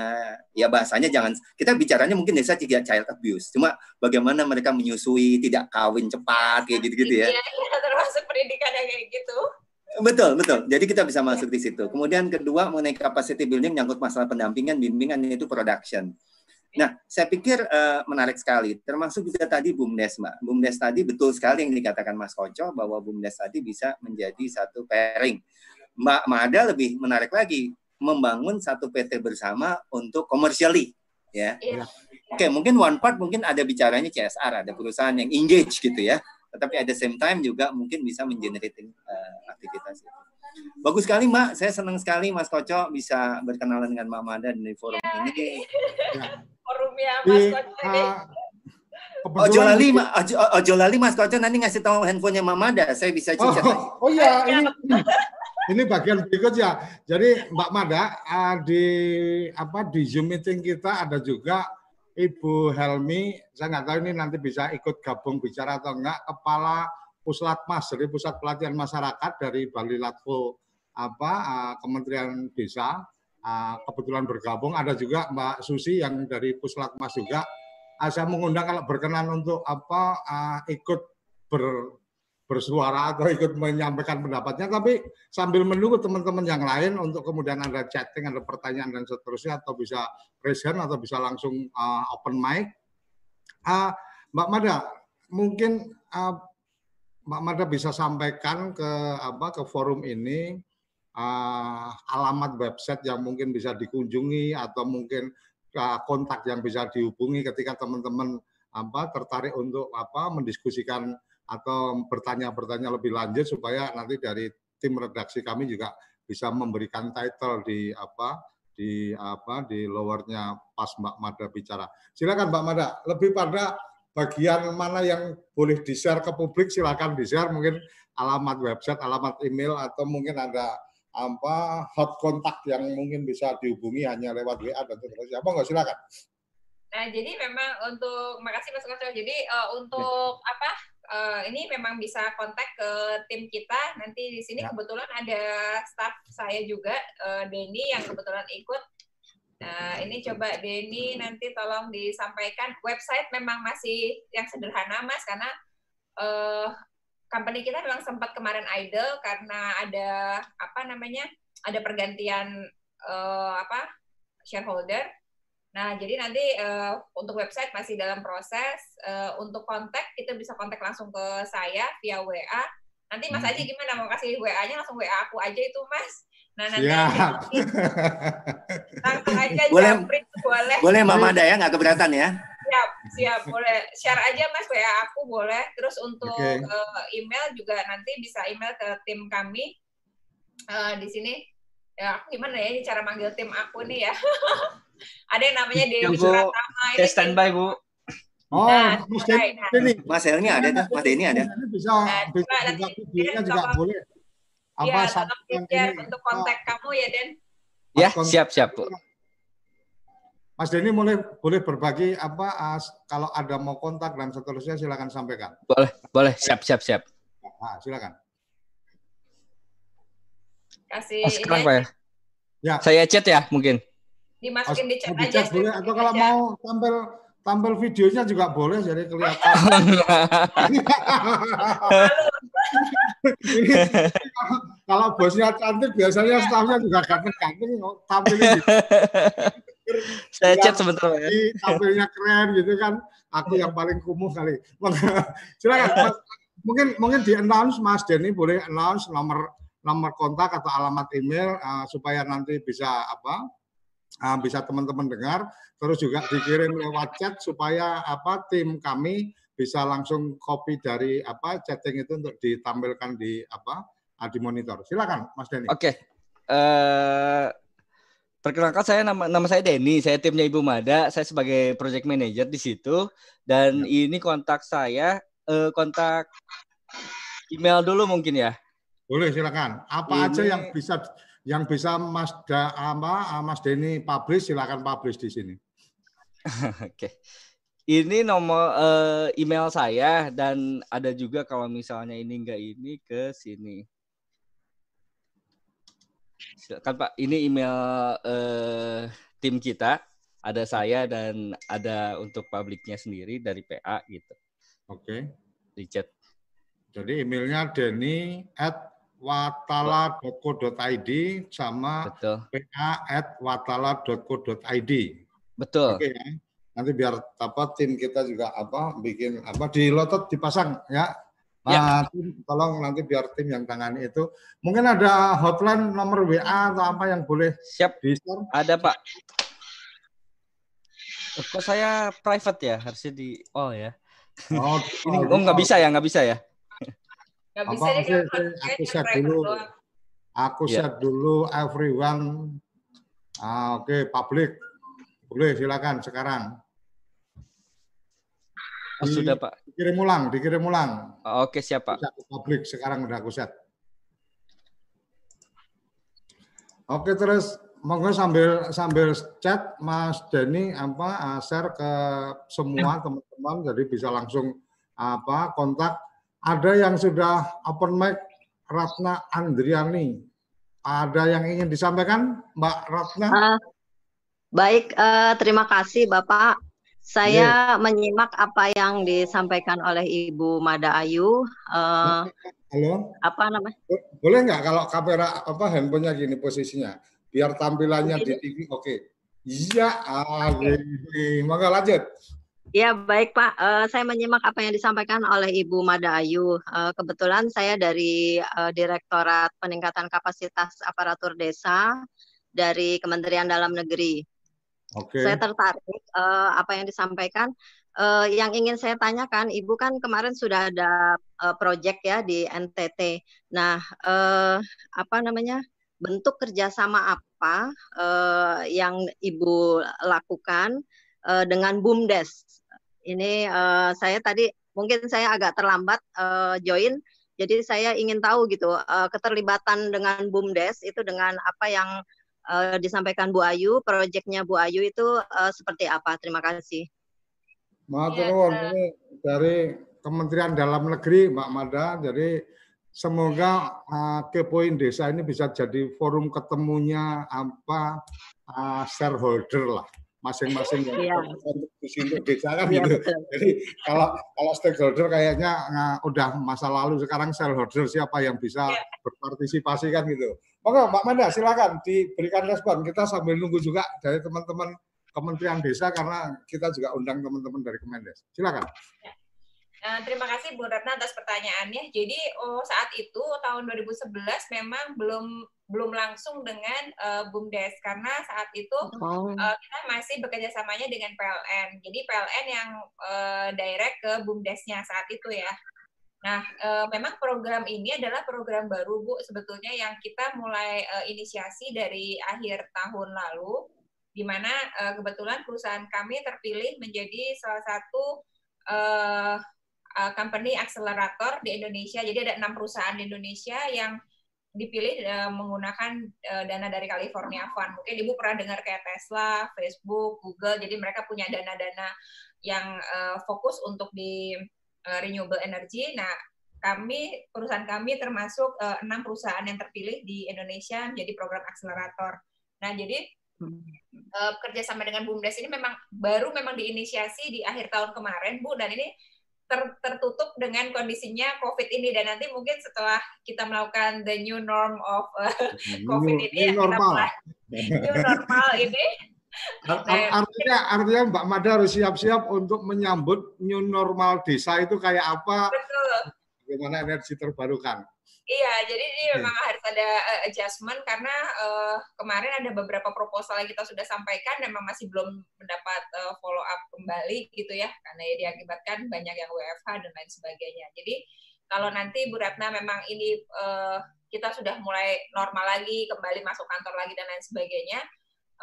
Ya bahasanya jangan kita bicaranya mungkin desa tidak child abuse, cuma bagaimana mereka menyusui, tidak kawin cepat kayak gitu-gitu ya. Iya, ya, termasuk pendidikan yang kayak gitu. Betul, betul. Jadi kita bisa masuk di situ. Kemudian kedua mengenai capacity building nyangkut masalah pendampingan, bimbingan itu production. Nah, saya pikir uh, menarik sekali. Termasuk juga tadi BUMDes, Mbak. BUMDes tadi betul sekali yang dikatakan Mas Koco bahwa BUMDes tadi bisa menjadi satu pairing. Mbak Mada lebih menarik lagi. membangun satu PT bersama untuk komersiali ya. Iya. Oke, okay, mungkin one part mungkin ada bicaranya CSR, ada perusahaan yang engage gitu ya. Tetapi at the same time juga mungkin bisa mengenerate uh, aktivitas itu. Bagus sekali Mbak, saya senang sekali Mas Koco bisa berkenalan dengan Mbak Mada di forum [laughs] ya. ini. Ya. Forumnya Mas Koco ini. Uh, Ojo lali, ojo, ojo lali Mas Koco nanti ngasih tahu handphonenya Mama Mada, saya bisa cicat. Oh, [laughs] oh iya, ini [laughs] ini bagian berikut ya. Jadi Mbak Mada uh, di apa di Zoom meeting kita ada juga Ibu Helmi. Saya nggak tahu ini nanti bisa ikut gabung bicara atau enggak. Kepala Puslatmas dari Pusat Pelatihan Masyarakat dari Bali Latvo apa uh, Kementerian Desa. Uh, kebetulan bergabung ada juga Mbak Susi yang dari Puslatmas juga saya mengundang kalau berkenan untuk apa ikut ber, bersuara atau ikut menyampaikan pendapatnya, tapi sambil menunggu teman-teman yang lain untuk kemudian ada chatting, ada pertanyaan dan seterusnya, atau bisa present atau bisa langsung uh, open mic. Uh, Mbak Mada, mungkin uh, Mbak Mada bisa sampaikan ke apa ke forum ini uh, alamat website yang mungkin bisa dikunjungi atau mungkin kontak yang bisa dihubungi ketika teman-teman apa tertarik untuk apa mendiskusikan atau bertanya-bertanya lebih lanjut supaya nanti dari tim redaksi kami juga bisa memberikan title di apa di apa di lowernya pas Mbak Mada bicara. Silakan Mbak Mada. Lebih pada bagian mana yang boleh di share ke publik silakan di share mungkin alamat website, alamat email atau mungkin ada apa hot kontak yang mungkin bisa dihubungi hanya lewat WA dan seterusnya. Apa nggak silakan. Nah, jadi memang untuk makasih Mas Koco. Jadi uh, untuk ya. apa? Uh, ini memang bisa kontak ke tim kita. Nanti di sini ya. kebetulan ada staff saya juga, uh, Denny yang kebetulan ikut. Nah, ini coba Denny nanti tolong disampaikan. Website memang masih yang sederhana, Mas, karena uh, company kita memang sempat kemarin idle karena ada apa namanya ada pergantian uh, apa shareholder. Nah, jadi nanti uh, untuk website masih dalam proses. Uh, untuk kontak kita bisa kontak langsung ke saya via WA. Nanti Mas Aji hmm. gimana mau kasih WA-nya langsung WA aku aja itu Mas. Nah, nanti [laughs] langsung aja boleh, boleh. Boleh Mama Daya nggak keberatan ya? siap siap boleh share aja mas WA aku boleh terus untuk okay. uh, eh, email juga nanti bisa email ke tim kami uh, di sini ya aku gimana ya ini cara manggil tim aku nih ya [laughs] ada yang namanya Dewi Suratama ini standby bu Oh, nah, Mas Denny. Mas Helmi ada tuh, Mas Denny ada. Bisa, nah, bisa nanti videonya juga boleh. Apa ya, untuk kontak oh. kamu ya, Den. Ya, siap, siap, Bu. Mas Denny boleh boleh berbagi apa as, kalau ada mau kontak dan seterusnya silakan sampaikan. Boleh, boleh. Siap, siap, siap. Nah, silakan. Kasih oh, sekarang Pak ya? ya. Saya chat ya mungkin. Dimasukin di chat di aja. boleh atau kalau aja. mau tampil tampil videonya juga boleh jadi kelihatan. [laughs] [laughs] kalau bosnya cantik biasanya stafnya juga ganteng-ganteng tampil Saya chat sebentar ya. Tampilnya keren gitu kan. Aku yang paling kumuh kali. [laughs] Silakan. mungkin mungkin di announce Mas Denny boleh announce nomor nomor kontak atau alamat email uh, supaya nanti bisa apa uh, bisa teman-teman dengar terus juga dikirim lewat chat supaya apa tim kami bisa langsung copy dari apa chatting itu untuk ditampilkan di apa uh, di monitor silakan Mas Denny oke okay. uh, eh, Perkenalkan saya nama nama saya Denny, saya timnya Ibu Mada, saya sebagai project manager di situ dan ya. ini kontak saya eh, kontak email dulu mungkin ya. Boleh silakan. Apa ini... aja yang bisa yang bisa Mas da, apa Mas Denny publish silakan publish di sini. [laughs] Oke. Ini nomor uh, email saya dan ada juga kalau misalnya ini enggak ini ke sini. Silakan Pak, ini email uh, tim kita. Ada saya dan ada untuk publiknya sendiri dari PA gitu. Oke. Okay. Di chat. Jadi emailnya Denny at watala.co.id sama Betul. pa at watala.co.id. Betul. Oke okay, ya. Nanti biar apa tim kita juga apa bikin apa di lotot dipasang ya Ya. Nah, tolong nanti biar tim yang tangani itu. Mungkin ada hotline nomor WA atau apa yang boleh siap bisa? Ada Pak. Oh, kok saya private ya harusnya di all ya. Oh, [laughs] ini oh, nggak bisa ya nggak bisa ya. Bisa apa, deh, aku set dulu. Aku ya. set dulu everyone. Ah, Oke okay, public boleh silakan sekarang. Oh, sudah Pak. Dikirim ulang, dikirim ulang. Oh, Oke, siap Pak. Publik sekarang udah aku set. Oke, terus monggo sambil sambil chat Mas Denny apa uh, share ke semua teman-teman jadi bisa langsung apa kontak. Ada yang sudah open mic Ratna Andriani. Ada yang ingin disampaikan Mbak Ratna? Uh, baik, uh, terima kasih Bapak. Saya yeah. menyimak apa yang disampaikan oleh Ibu Mada Ayu. Uh, Halo. Apa namanya? Boleh nggak kalau kamera apa handphonenya gini posisinya, biar tampilannya di TV oke. Okay. Iya, okay. maka lanjut. Ya baik Pak, uh, saya menyimak apa yang disampaikan oleh Ibu Mada Ayu. Uh, kebetulan saya dari uh, Direktorat Peningkatan Kapasitas Aparatur Desa dari Kementerian Dalam Negeri. Okay. Saya tertarik uh, apa yang disampaikan. Uh, yang ingin saya tanyakan, Ibu kan kemarin sudah ada uh, proyek ya di NTT. Nah, uh, apa namanya bentuk kerjasama apa uh, yang Ibu lakukan uh, dengan BUMDes? Ini uh, saya tadi mungkin saya agak terlambat uh, join, jadi saya ingin tahu gitu uh, keterlibatan dengan BUMDes itu dengan apa yang uh, disampaikan Bu Ayu, proyeknya Bu Ayu itu uh, seperti apa? Terima kasih. Matur ya, ini dari Kementerian Dalam Negeri Mbak Mada. Jadi semoga uh, Kepoin Desa ini bisa jadi forum ketemunya apa uh, shareholder lah masing-masing yang yeah. untuk desa kan yeah, gitu. Betul. Jadi kalau kalau stakeholder kayaknya nah, udah masa lalu sekarang shareholder siapa yang bisa yeah. berpartisipasi kan gitu. Oke, Mbak Manda silakan diberikan respon. Kita sambil nunggu juga dari teman-teman Kementerian Desa karena kita juga undang teman-teman dari Kemendes. Silakan. Ya. Uh, terima kasih Bu Ratna atas pertanyaannya. Jadi oh, saat itu tahun 2011 memang belum belum langsung dengan uh, BUMDes karena saat itu oh. uh, kita masih bekerja samanya dengan PLN. Jadi PLN yang uh, direct ke BUMDesnya saat itu ya. Nah, e, memang program ini adalah program baru, Bu, sebetulnya yang kita mulai e, inisiasi dari akhir tahun lalu, di mana e, kebetulan perusahaan kami terpilih menjadi salah satu e, e, company accelerator di Indonesia. Jadi ada enam perusahaan di Indonesia yang dipilih e, menggunakan e, dana dari California Fund. Mungkin Ibu pernah dengar kayak Tesla, Facebook, Google, jadi mereka punya dana-dana yang e, fokus untuk di uh, renewable energy. Nah, kami perusahaan kami termasuk enam uh, perusahaan yang terpilih di Indonesia menjadi program akselerator. Nah, jadi uh, kerjasama dengan BUMDes ini memang baru memang diinisiasi di akhir tahun kemarin, Bu, dan ini ter, tertutup dengan kondisinya COVID ini dan nanti mungkin setelah kita melakukan the new norm of uh, COVID new, ini, new ya, normal. kita new normal ini Artinya, artinya Mbak Mada harus siap-siap untuk menyambut new normal desa itu kayak apa? Betul. Bagaimana energi terbarukan? Iya, jadi ini memang harus ada uh, adjustment karena uh, kemarin ada beberapa proposal yang kita sudah sampaikan memang masih belum mendapat uh, follow up kembali gitu ya, karena ya diakibatkan banyak yang WFH dan lain sebagainya. Jadi kalau nanti Bu Ratna memang ini uh, kita sudah mulai normal lagi, kembali masuk kantor lagi dan lain sebagainya,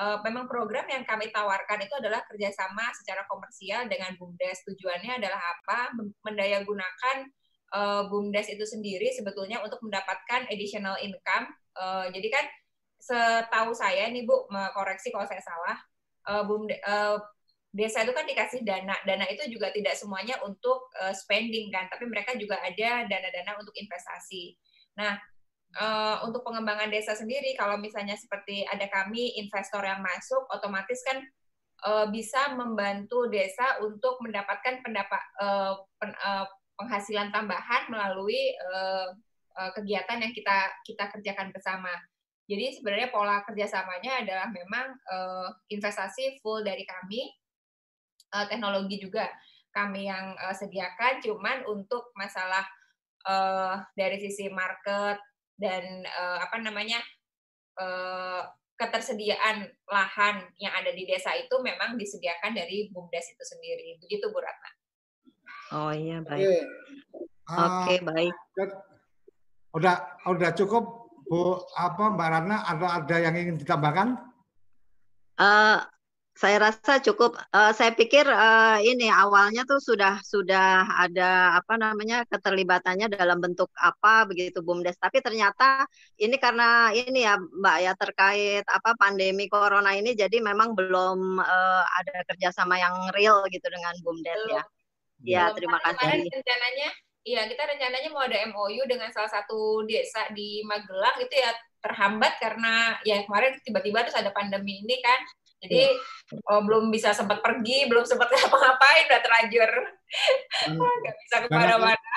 uh, memang program yang kami tawarkan itu adalah kerjasama secara komersial dengan BUMDes. Tujuannya adalah apa? Mendaya gunakan uh, BUMDes itu sendiri sebetulnya untuk mendapatkan additional income. Uh, jadi kan setahu saya nih Bu, koreksi kalau saya salah, uh, BUMDes, uh, desa itu kan dikasih dana. Dana itu juga tidak semuanya untuk spending kan, tapi mereka juga ada dana-dana untuk investasi. Nah, untuk pengembangan desa sendiri kalau misalnya seperti ada kami investor yang masuk otomatis kan bisa membantu desa untuk mendapatkan pendapat pen, penghasilan tambahan melalui uh, uh, kegiatan yang kita kita kerjakan bersama. Jadi sebenarnya pola kerjasamanya adalah memang uh, investasi full dari kami, uh, teknologi juga kami yang uh, sediakan, cuman untuk masalah uh, dari sisi market dan uh, apa namanya uh, ketersediaan lahan yang ada di desa itu memang disediakan dari BUMDes itu sendiri. Begitu Bu Ratna. Oh iya baik. Oke, okay, uh, baik. Udah udah cukup Bu apa Mbak Ratna atau ada yang ingin ditambahkan? Uh, saya rasa cukup. Uh, saya pikir uh, ini awalnya tuh sudah sudah ada apa namanya keterlibatannya dalam bentuk apa begitu bumdes. Tapi ternyata ini karena ini ya Mbak ya terkait apa pandemi corona ini, jadi memang belum uh, ada kerjasama yang real gitu dengan bumdes ya. Ya terima kasih. Kemarin rencananya, iya kita rencananya mau ada MOU dengan salah satu desa di Magelang itu ya terhambat karena ya kemarin tiba-tiba terus ada pandemi ini kan jadi oh, belum bisa sempat pergi, belum sempat [laughs] ngapa-ngapain, udah terlanjur hmm. [laughs] nggak bisa ke mana-mana.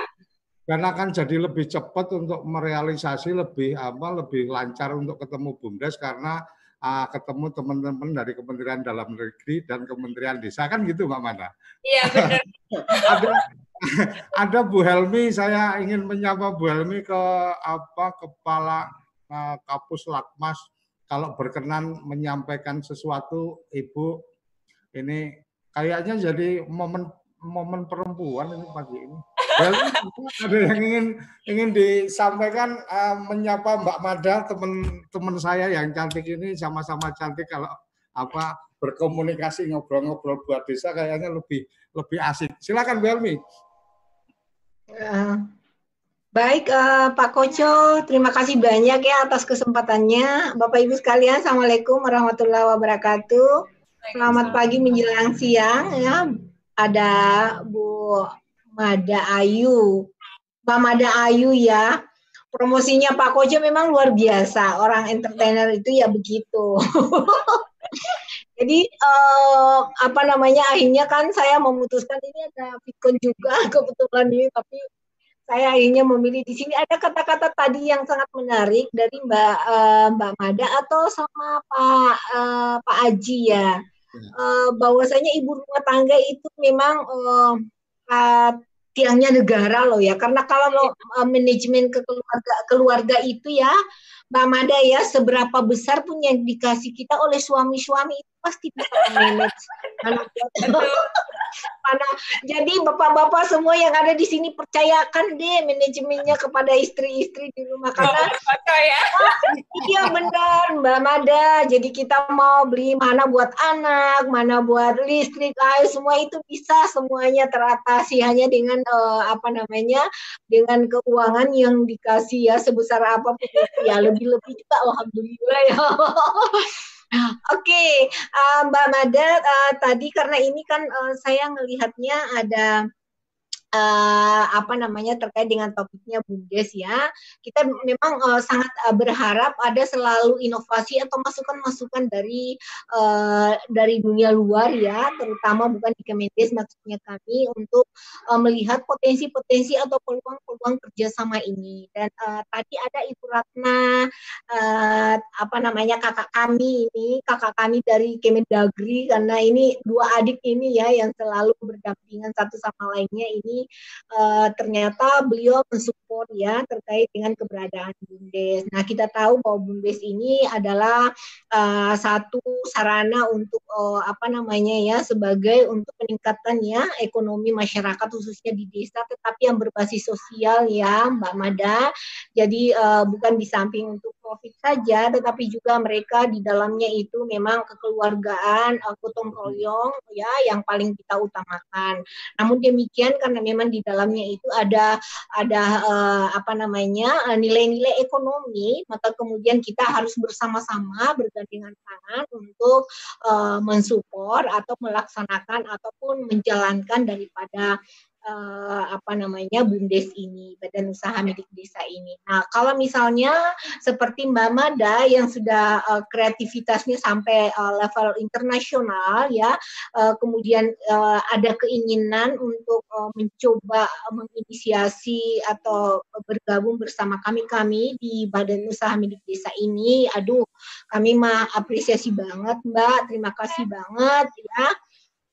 Karena kan jadi lebih cepat untuk merealisasi lebih apa lebih lancar untuk ketemu bumdes karena uh, ketemu teman-teman dari Kementerian Dalam Negeri dan Kementerian Desa kan gitu Mbak Manda. Iya benar. [laughs] ada ada Bu Helmi, saya ingin menyapa Bu Helmi ke apa kepala uh, Kapus Lakmas kalau berkenan menyampaikan sesuatu Ibu ini kayaknya jadi momen momen perempuan ini pagi ini. Ada yang ingin ingin disampaikan uh, menyapa Mbak Mada teman-teman saya yang cantik ini sama-sama cantik kalau apa berkomunikasi ngobrol-ngobrol buat desa kayaknya lebih lebih asik. Silakan Belmi. Uh, Baik, uh, Pak Koco, terima kasih banyak ya atas kesempatannya. Bapak Ibu sekalian, Assalamualaikum warahmatullahi wabarakatuh. Selamat pagi menjelang siang ya. Ada Bu Mada Ayu. Pak Mada Ayu ya. Promosinya Pak Koco memang luar biasa. Orang entertainer itu ya begitu. [laughs] Jadi uh, apa namanya akhirnya kan saya memutuskan ini ada Bitcoin juga [laughs] kebetulan ini tapi saya akhirnya memilih di sini ada kata-kata tadi yang sangat menarik dari Mbak uh, Mbak Mada atau sama Pak uh, Pak Aji ya. Uh, bahwasanya ibu rumah tangga itu memang uh, tiangnya negara loh ya. Karena kalau uh, manajemen ke keluarga keluarga itu ya Mbak Mada ya seberapa besar pun yang dikasih kita oleh suami-suami pasti bisa manage. Mana? Jadi bapak-bapak semua yang ada di sini percayakan deh manajemennya kepada istri-istri di rumah. Karena ya. [laughs] iya benar Mbak Mada. Jadi kita mau beli mana buat anak mana buat listrik air semua itu bisa semuanya teratasi hanya dengan uh, apa namanya dengan keuangan yang dikasih ya sebesar apa pun ya. Lebih-lebih juga alhamdulillah ya [laughs] Oke, okay. uh, Mbak Mada, uh, tadi karena ini kan uh, saya melihatnya ada uh, apa namanya terkait dengan topiknya Bumdes ya. Kita memang uh, sangat uh, berharap ada selalu inovasi atau masukan-masukan dari uh, dari dunia luar ya, terutama bukan di Kemendes maksudnya kami untuk uh, melihat potensi-potensi atau peluang-peluang kerjasama ini. Dan uh, tadi ada Ibu Ratna uh, apa namanya kakak kami ini, kakak kami dari Kemendagri karena ini dua adik ini ya yang selalu berdampingan satu sama lainnya ini uh, ternyata beliau mensupport ya terkait dengan keberadaan Bumdes. Nah kita tahu bahwa Bumdes ini adalah uh, satu sarana untuk uh, apa namanya ya sebagai untuk peningkatan ya ekonomi masyarakat khususnya di desa, tetapi yang berbasis sosial ya Mbak Mada. Jadi uh, bukan di samping untuk profit saja, tetapi juga mereka di dalamnya itu memang kekeluargaan, gotong royong ya yang paling kita utamakan. Namun demikian karena memang di dalamnya itu ada ada uh, apa namanya nilai-nilai ekonomi, maka kemudian kita harus bersama-sama bergandengan tangan untuk uh, mensupport atau melaksanakan ataupun menjalankan daripada uh, apa namanya bumdes ini badan usaha milik desa ini. Nah kalau misalnya seperti Mbak Mada yang sudah uh, kreativitasnya sampai uh, level internasional ya, uh, kemudian uh, ada keinginan untuk uh, mencoba menginisiasi atau bergabung bersama kami kami di badan usaha milik desa ini, aduh kami mah apresiasi banget Mbak, terima kasih banget ya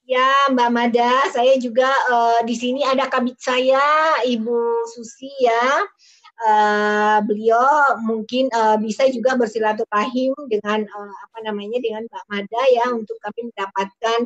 Ya, Mbak Mada, saya juga uh, di sini ada kabit saya, Ibu Susi ya uh, beliau mungkin uh, bisa juga bersilaturahim dengan uh, apa namanya dengan Mbak Mada ya untuk kami mendapatkan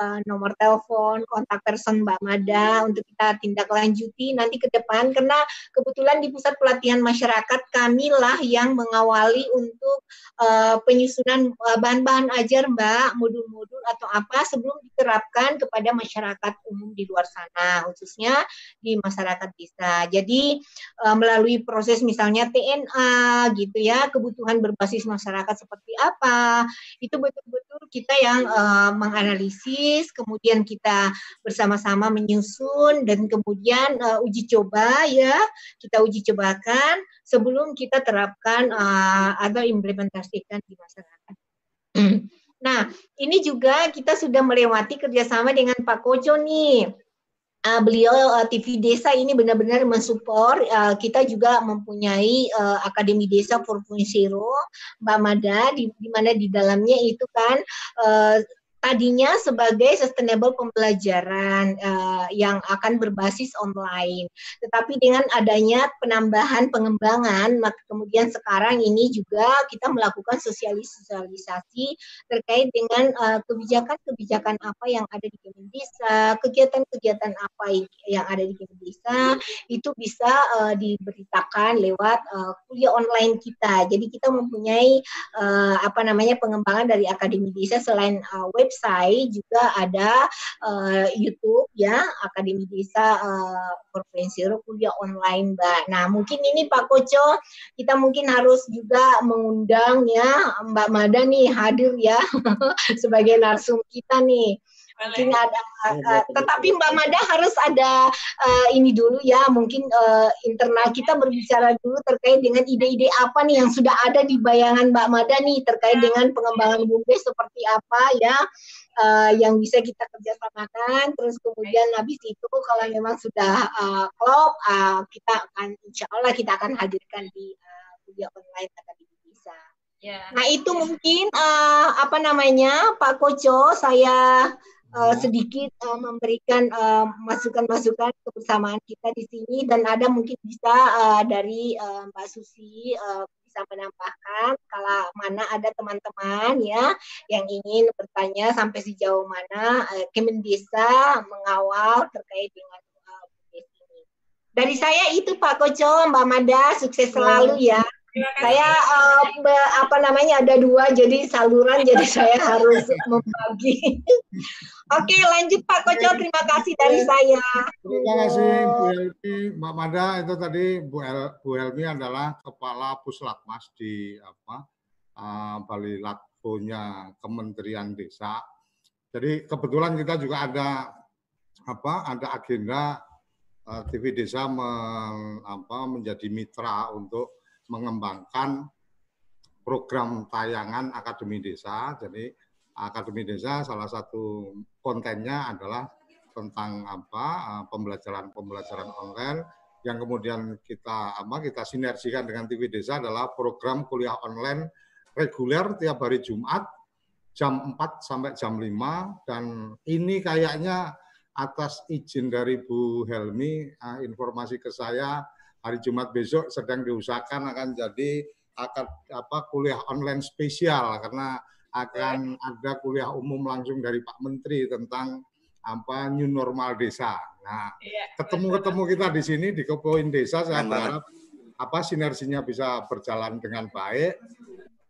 uh, nomor telepon kontak person Mbak Mada untuk kita tindak lanjuti nanti ke depan karena kebetulan di pusat pelatihan masyarakat kamilah yang mengawali untuk uh, penyusunan bahan-bahan ajar Mbak modul-modul atau apa sebelum diterapkan kepada masyarakat umum di luar sana khususnya di masyarakat desa. Jadi uh, melalui melalui proses misalnya TNA gitu ya, kebutuhan berbasis masyarakat seperti apa, itu betul-betul kita yang uh, menganalisis, kemudian kita bersama-sama menyusun dan kemudian uh, uji coba ya, kita uji cobakan sebelum kita terapkan uh, atau implementasikan di masyarakat. Nah, ini juga kita sudah melewati kerjasama dengan Pak Kojo nih uh, beliau uh, TV Desa ini benar-benar mensupport. Uh, kita juga mempunyai uh, Akademi Desa 4.0 Mbak Mada di, di mana di dalamnya itu kan uh, tadinya sebagai sustainable pembelajaran uh, yang akan berbasis online. Tetapi dengan adanya penambahan pengembangan, maka kemudian sekarang ini juga kita melakukan sosialisasi terkait dengan eh, kebijakan-kebijakan apa yang ada di Kemendesa, kegiatan-kegiatan apa yang ada di Kemendesa itu bisa uh, diberitakan lewat uh, kuliah online kita. Jadi kita mempunyai uh, apa namanya pengembangan dari Akademi Desa selain uh, web website juga ada uh, YouTube ya Akademi Desa uh, Provinsi kuliah online Mbak. Nah mungkin ini Pak Koco kita mungkin harus juga mengundang ya Mbak Mada nih hadir ya [laughs] sebagai narsum kita nih mungkin ada uh, tetapi Mbak Mada harus ada uh, ini dulu ya mungkin uh, internal kita berbicara dulu terkait dengan ide-ide apa nih yang sudah ada di bayangan Mbak Mada nih terkait dengan pengembangan bumdes seperti apa ya uh, yang bisa kita kerjasamakan. Terus kemudian habis itu kalau memang sudah uh, klop uh, kita akan insya Allah kita akan hadirkan di uh, kuliah online di bisa. Yeah. Nah itu mungkin uh, apa namanya Pak Koco saya uh, sedikit uh, memberikan masukan-masukan uh, kebersamaan kita di sini dan ada mungkin bisa uh, dari uh, Mbak Susi uh, bisa menambahkan kalau mana ada teman-teman ya yang ingin bertanya sampai sejauh mana uh, Kemendesa mengawal terkait dengan uh, ini. Dari saya itu Pak Koco, Mbak Mada, sukses selalu ya. Saya uh, apa namanya ada dua jadi saluran jadi [laughs] saya harus membagi. Oke lanjut Pak Koco terima kasih dari saya. Terima kasih Bu Helmi Mbak Mada itu tadi Bu, El, Bu Helmi adalah kepala Puslatmas di apa uh, Bali Latvonya Kementerian Desa. Jadi kebetulan kita juga ada apa ada agenda uh, TV Desa men, apa, menjadi mitra untuk mengembangkan program tayangan Akademi Desa. Jadi Akademi Desa salah satu kontennya adalah tentang apa eh, pembelajaran-pembelajaran online yang kemudian kita apa kita sinergikan dengan TV Desa adalah program kuliah online reguler tiap hari Jumat jam 4 sampai jam 5 dan ini kayaknya atas izin dari Bu Helmi eh, informasi ke saya hari Jumat besok sedang diusahakan akan jadi akan apa kuliah online spesial karena akan ada kuliah umum langsung dari Pak Menteri tentang apa new normal desa. Nah, iya, ketemu-ketemu kita di sini di Kepoin Desa saya berharap apa sinerginya bisa berjalan dengan baik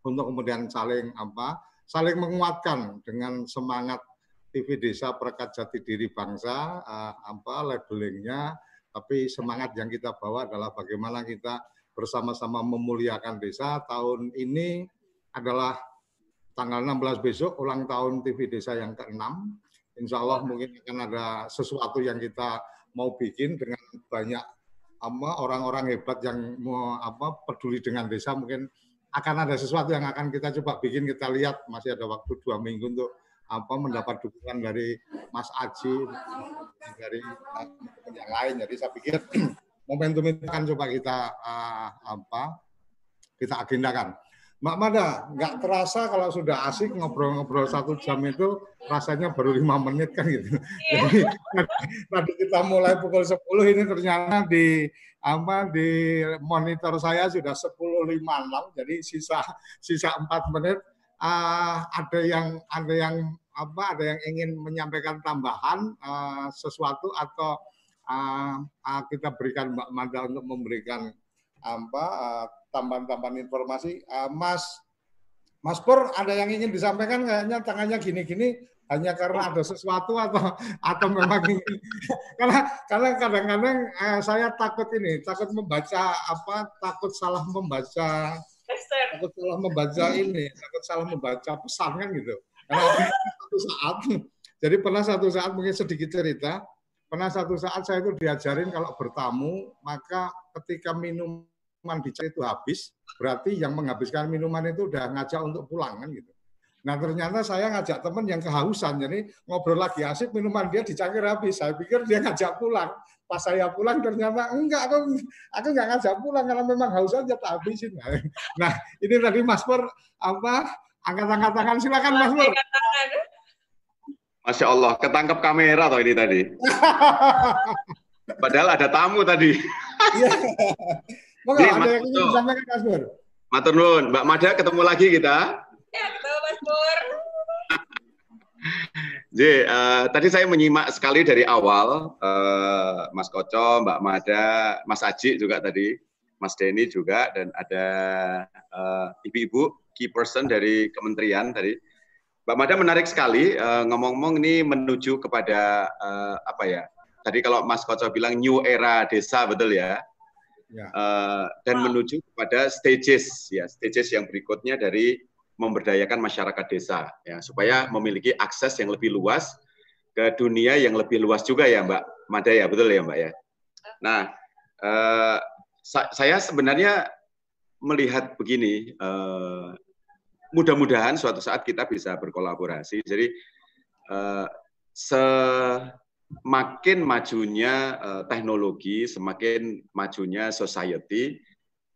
untuk kemudian saling apa saling menguatkan dengan semangat TV Desa Perkat Jati Diri Bangsa uh, apa labelingnya tapi semangat yang kita bawa adalah bagaimana kita bersama-sama memuliakan desa. Tahun ini adalah tanggal 16 besok ulang tahun TV Desa yang ke-6. Insya Allah mungkin akan ada sesuatu yang kita mau bikin dengan banyak orang-orang hebat yang mau apa peduli dengan desa mungkin akan ada sesuatu yang akan kita coba bikin kita lihat masih ada waktu dua minggu untuk apa mendapat dukungan dari Mas Aji dari yang lain. Jadi saya pikir [clears throat] momentum itu kan coba kita uh, apa kita agendakan. Mbak Mada, nggak terasa kalau sudah asik ngobrol-ngobrol satu jam itu rasanya baru lima menit kan gitu. Iya. [laughs] Jadi tadi kita mulai pukul 10 ini ternyata di apa di monitor saya sudah 10.56 jadi sisa sisa empat menit uh, ada yang ada yang apa ada yang ingin menyampaikan tambahan uh, sesuatu atau uh, uh, kita berikan Mbak Mada untuk memberikan apa uh, tambahan-tambahan informasi. Uh, Mas Mas Pur, ada yang ingin disampaikan kayaknya tangannya gini-gini hanya karena ada sesuatu atau atau memang ini [laughs] karena karena kadang-kadang uh, saya takut ini takut membaca apa takut salah membaca takut salah membaca [laughs] ini takut salah membaca pesan kan gitu karena [laughs] satu saat jadi pernah satu saat mungkin sedikit cerita pernah satu saat saya itu diajarin kalau bertamu maka ketika minum minuman dicari itu habis, berarti yang menghabiskan minuman itu udah ngajak untuk pulang kan gitu. Nah ternyata saya ngajak teman yang kehausan, jadi ngobrol lagi asik minuman dia dicangkir habis. Saya pikir dia ngajak pulang. Pas saya pulang ternyata enggak, aku aku nggak ngajak pulang karena memang haus aja tak habisin. [laughs] Nah ini tadi Mas Pur apa angkat-angkat tangan silakan Mas Pur. Masya Allah, ketangkap kamera toh ini tadi. [laughs] Padahal ada tamu tadi. Iya. Jadi, ada yang ingin disampaikan Mas Pur. Matur nuwun, Mbak Mada ketemu lagi kita. Ya, ketemu Mas Pur. Jadi, uh, tadi saya menyimak sekali dari awal uh, Mas Koco, Mbak Mada, Mas Aji juga tadi, Mas Denny juga, dan ada uh, ibu-ibu key person dari kementerian tadi. Mbak Mada menarik sekali ngomong-ngomong ini menuju kepada uh, apa ya? Tadi kalau Mas Koco bilang new era desa betul ya? ya. uh, dan menuju kepada stages ya stages yang berikutnya dari memberdayakan masyarakat desa ya supaya memiliki akses yang lebih luas ke dunia yang lebih luas juga ya Mbak Mada ya betul ya Mbak ya. Nah sa saya sebenarnya melihat begini uh, mudah-mudahan suatu saat kita bisa berkolaborasi jadi uh, se makin majunya uh, teknologi, semakin majunya society,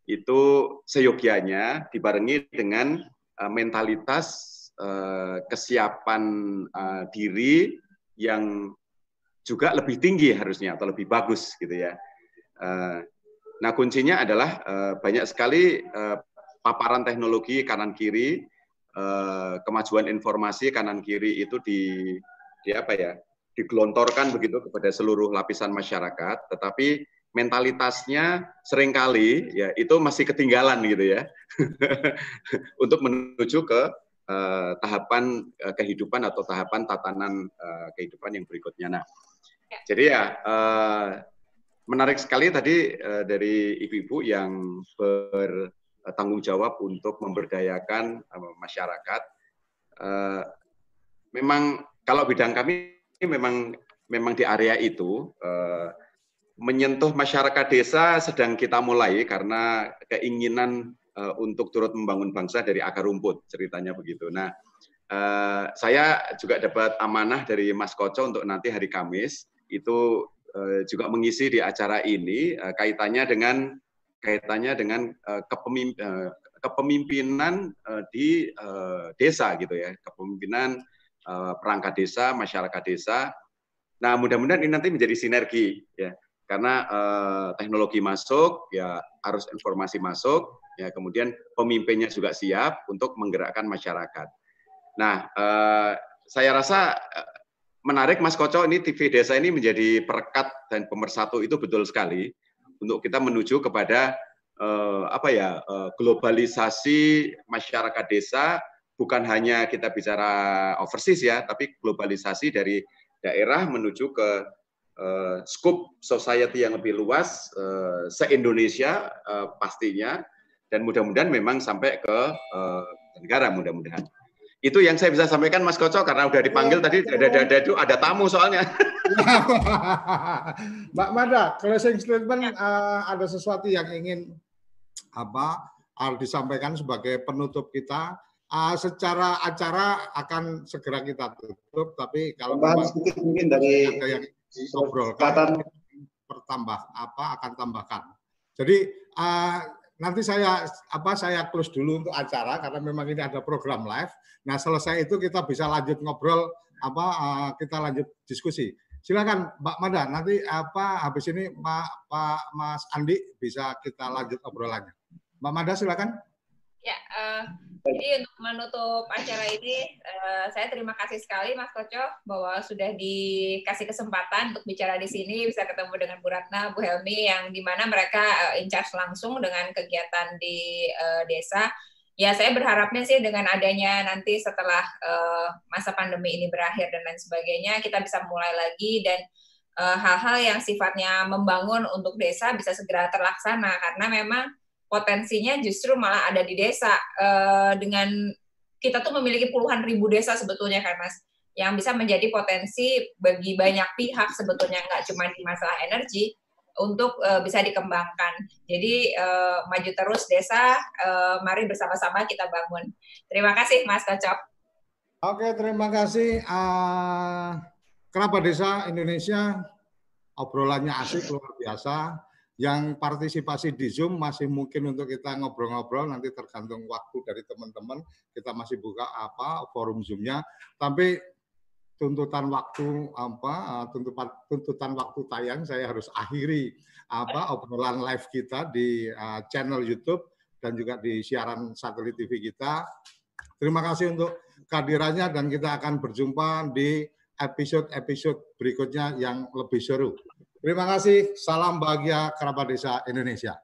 itu seyogianya dibarengi dengan mentalitas uh, kesiapan uh, diri yang juga lebih tinggi harusnya atau lebih bagus gitu ya. Nah kuncinya adalah banyak sekali paparan teknologi kanan kiri, kemajuan informasi kanan kiri itu di di apa ya digelontorkan begitu kepada seluruh lapisan masyarakat, tetapi mentalitasnya sering kali ya itu masih ketinggalan gitu ya [laughs] untuk menuju ke uh, tahapan uh, kehidupan atau tahapan tatanan uh, kehidupan yang berikutnya. Nah, ya. jadi ya uh, menarik sekali tadi uh, dari ibu-ibu yang bertanggung jawab untuk memberdayakan uh, masyarakat. Uh, memang kalau bidang kami memang memang di area itu uh, menyentuh masyarakat desa sedang kita mulai karena keinginan uh, untuk turut membangun bangsa dari akar rumput ceritanya begitu. Nah, uh, saya juga dapat amanah dari Mas Koco untuk nanti hari Kamis itu uh, juga mengisi di acara ini uh, kaitannya dengan kaitannya dengan uh, kepemimp uh, kepemimpinan uh, di uh, desa gitu ya, kepemimpinan Eh, perangkat desa, masyarakat desa. Nah, mudah-mudahan ini nanti menjadi sinergi ya. Karena uh, teknologi masuk, ya harus informasi masuk, ya kemudian pemimpinnya juga siap untuk menggerakkan masyarakat. Nah, uh, saya rasa menarik Mas Koco ini TV Desa ini menjadi perekat dan pemersatu itu betul sekali untuk kita menuju kepada uh, apa ya uh, globalisasi masyarakat desa bukan hanya kita bicara overseas ya, tapi globalisasi dari daerah menuju ke uh, scope society yang lebih luas uh, se-Indonesia uh, pastinya dan mudah-mudahan memang sampai ke uh, negara mudah-mudahan. Itu yang saya bisa sampaikan Mas Koco karena udah dipanggil tadi ada ada itu ada tamu soalnya. [laughs] Mbak Mada, closing statement uh, ada sesuatu yang ingin apa harus disampaikan sebagai penutup kita uh, secara acara akan segera kita tutup, tapi kalau sedikit mungkin dari yang diobrolkan pertambah apa akan tambahkan. Jadi uh, nanti saya apa saya close dulu untuk acara karena memang ini ada program live. Nah selesai itu kita bisa lanjut ngobrol apa uh, kita lanjut diskusi. Silakan Mbak Mada nanti apa habis ini Pak Pak Mas Andi bisa kita lanjut obrolannya. Mbak Mada silakan. Ya, uh, jadi untuk menutup acara ini, uh, saya terima kasih sekali Mas Koco bahwa sudah dikasih kesempatan untuk bicara di sini, bisa ketemu dengan Bu Ratna, Bu Helmi, yang di mana mereka uh, in charge langsung dengan kegiatan di uh, desa. Ya, saya berharapnya sih dengan adanya nanti setelah uh, masa pandemi ini berakhir dan lain sebagainya, kita bisa mulai lagi dan hal-hal uh, yang sifatnya membangun untuk desa bisa segera terlaksana karena memang potensinya justru malah ada di desa uh, dengan kita tuh memiliki puluhan ribu desa sebetulnya kan mas yang bisa menjadi potensi bagi banyak pihak sebetulnya nggak cuma di masalah energi untuk uh, bisa dikembangkan. Jadi uh, maju terus desa, uh, mari bersama-sama kita bangun. Terima kasih Mas Kocok. Oke, terima kasih. Uh, Kerabat Desa Indonesia, obrolannya asik luar biasa yang partisipasi di Zoom masih mungkin untuk kita ngobrol-ngobrol nanti tergantung waktu dari teman-teman kita masih buka apa forum Zoom-nya tapi tuntutan waktu apa eh, tuntutan tuntutan waktu tayang saya harus akhiri apa obrolan live kita di uh, channel YouTube dan juga di siaran satelit TV kita. Terima kasih untuk kehadirannya dan kita akan berjumpa di episode-episode berikutnya yang lebih seru. Terima kasih. Salam bahagia kerabat desa Indonesia.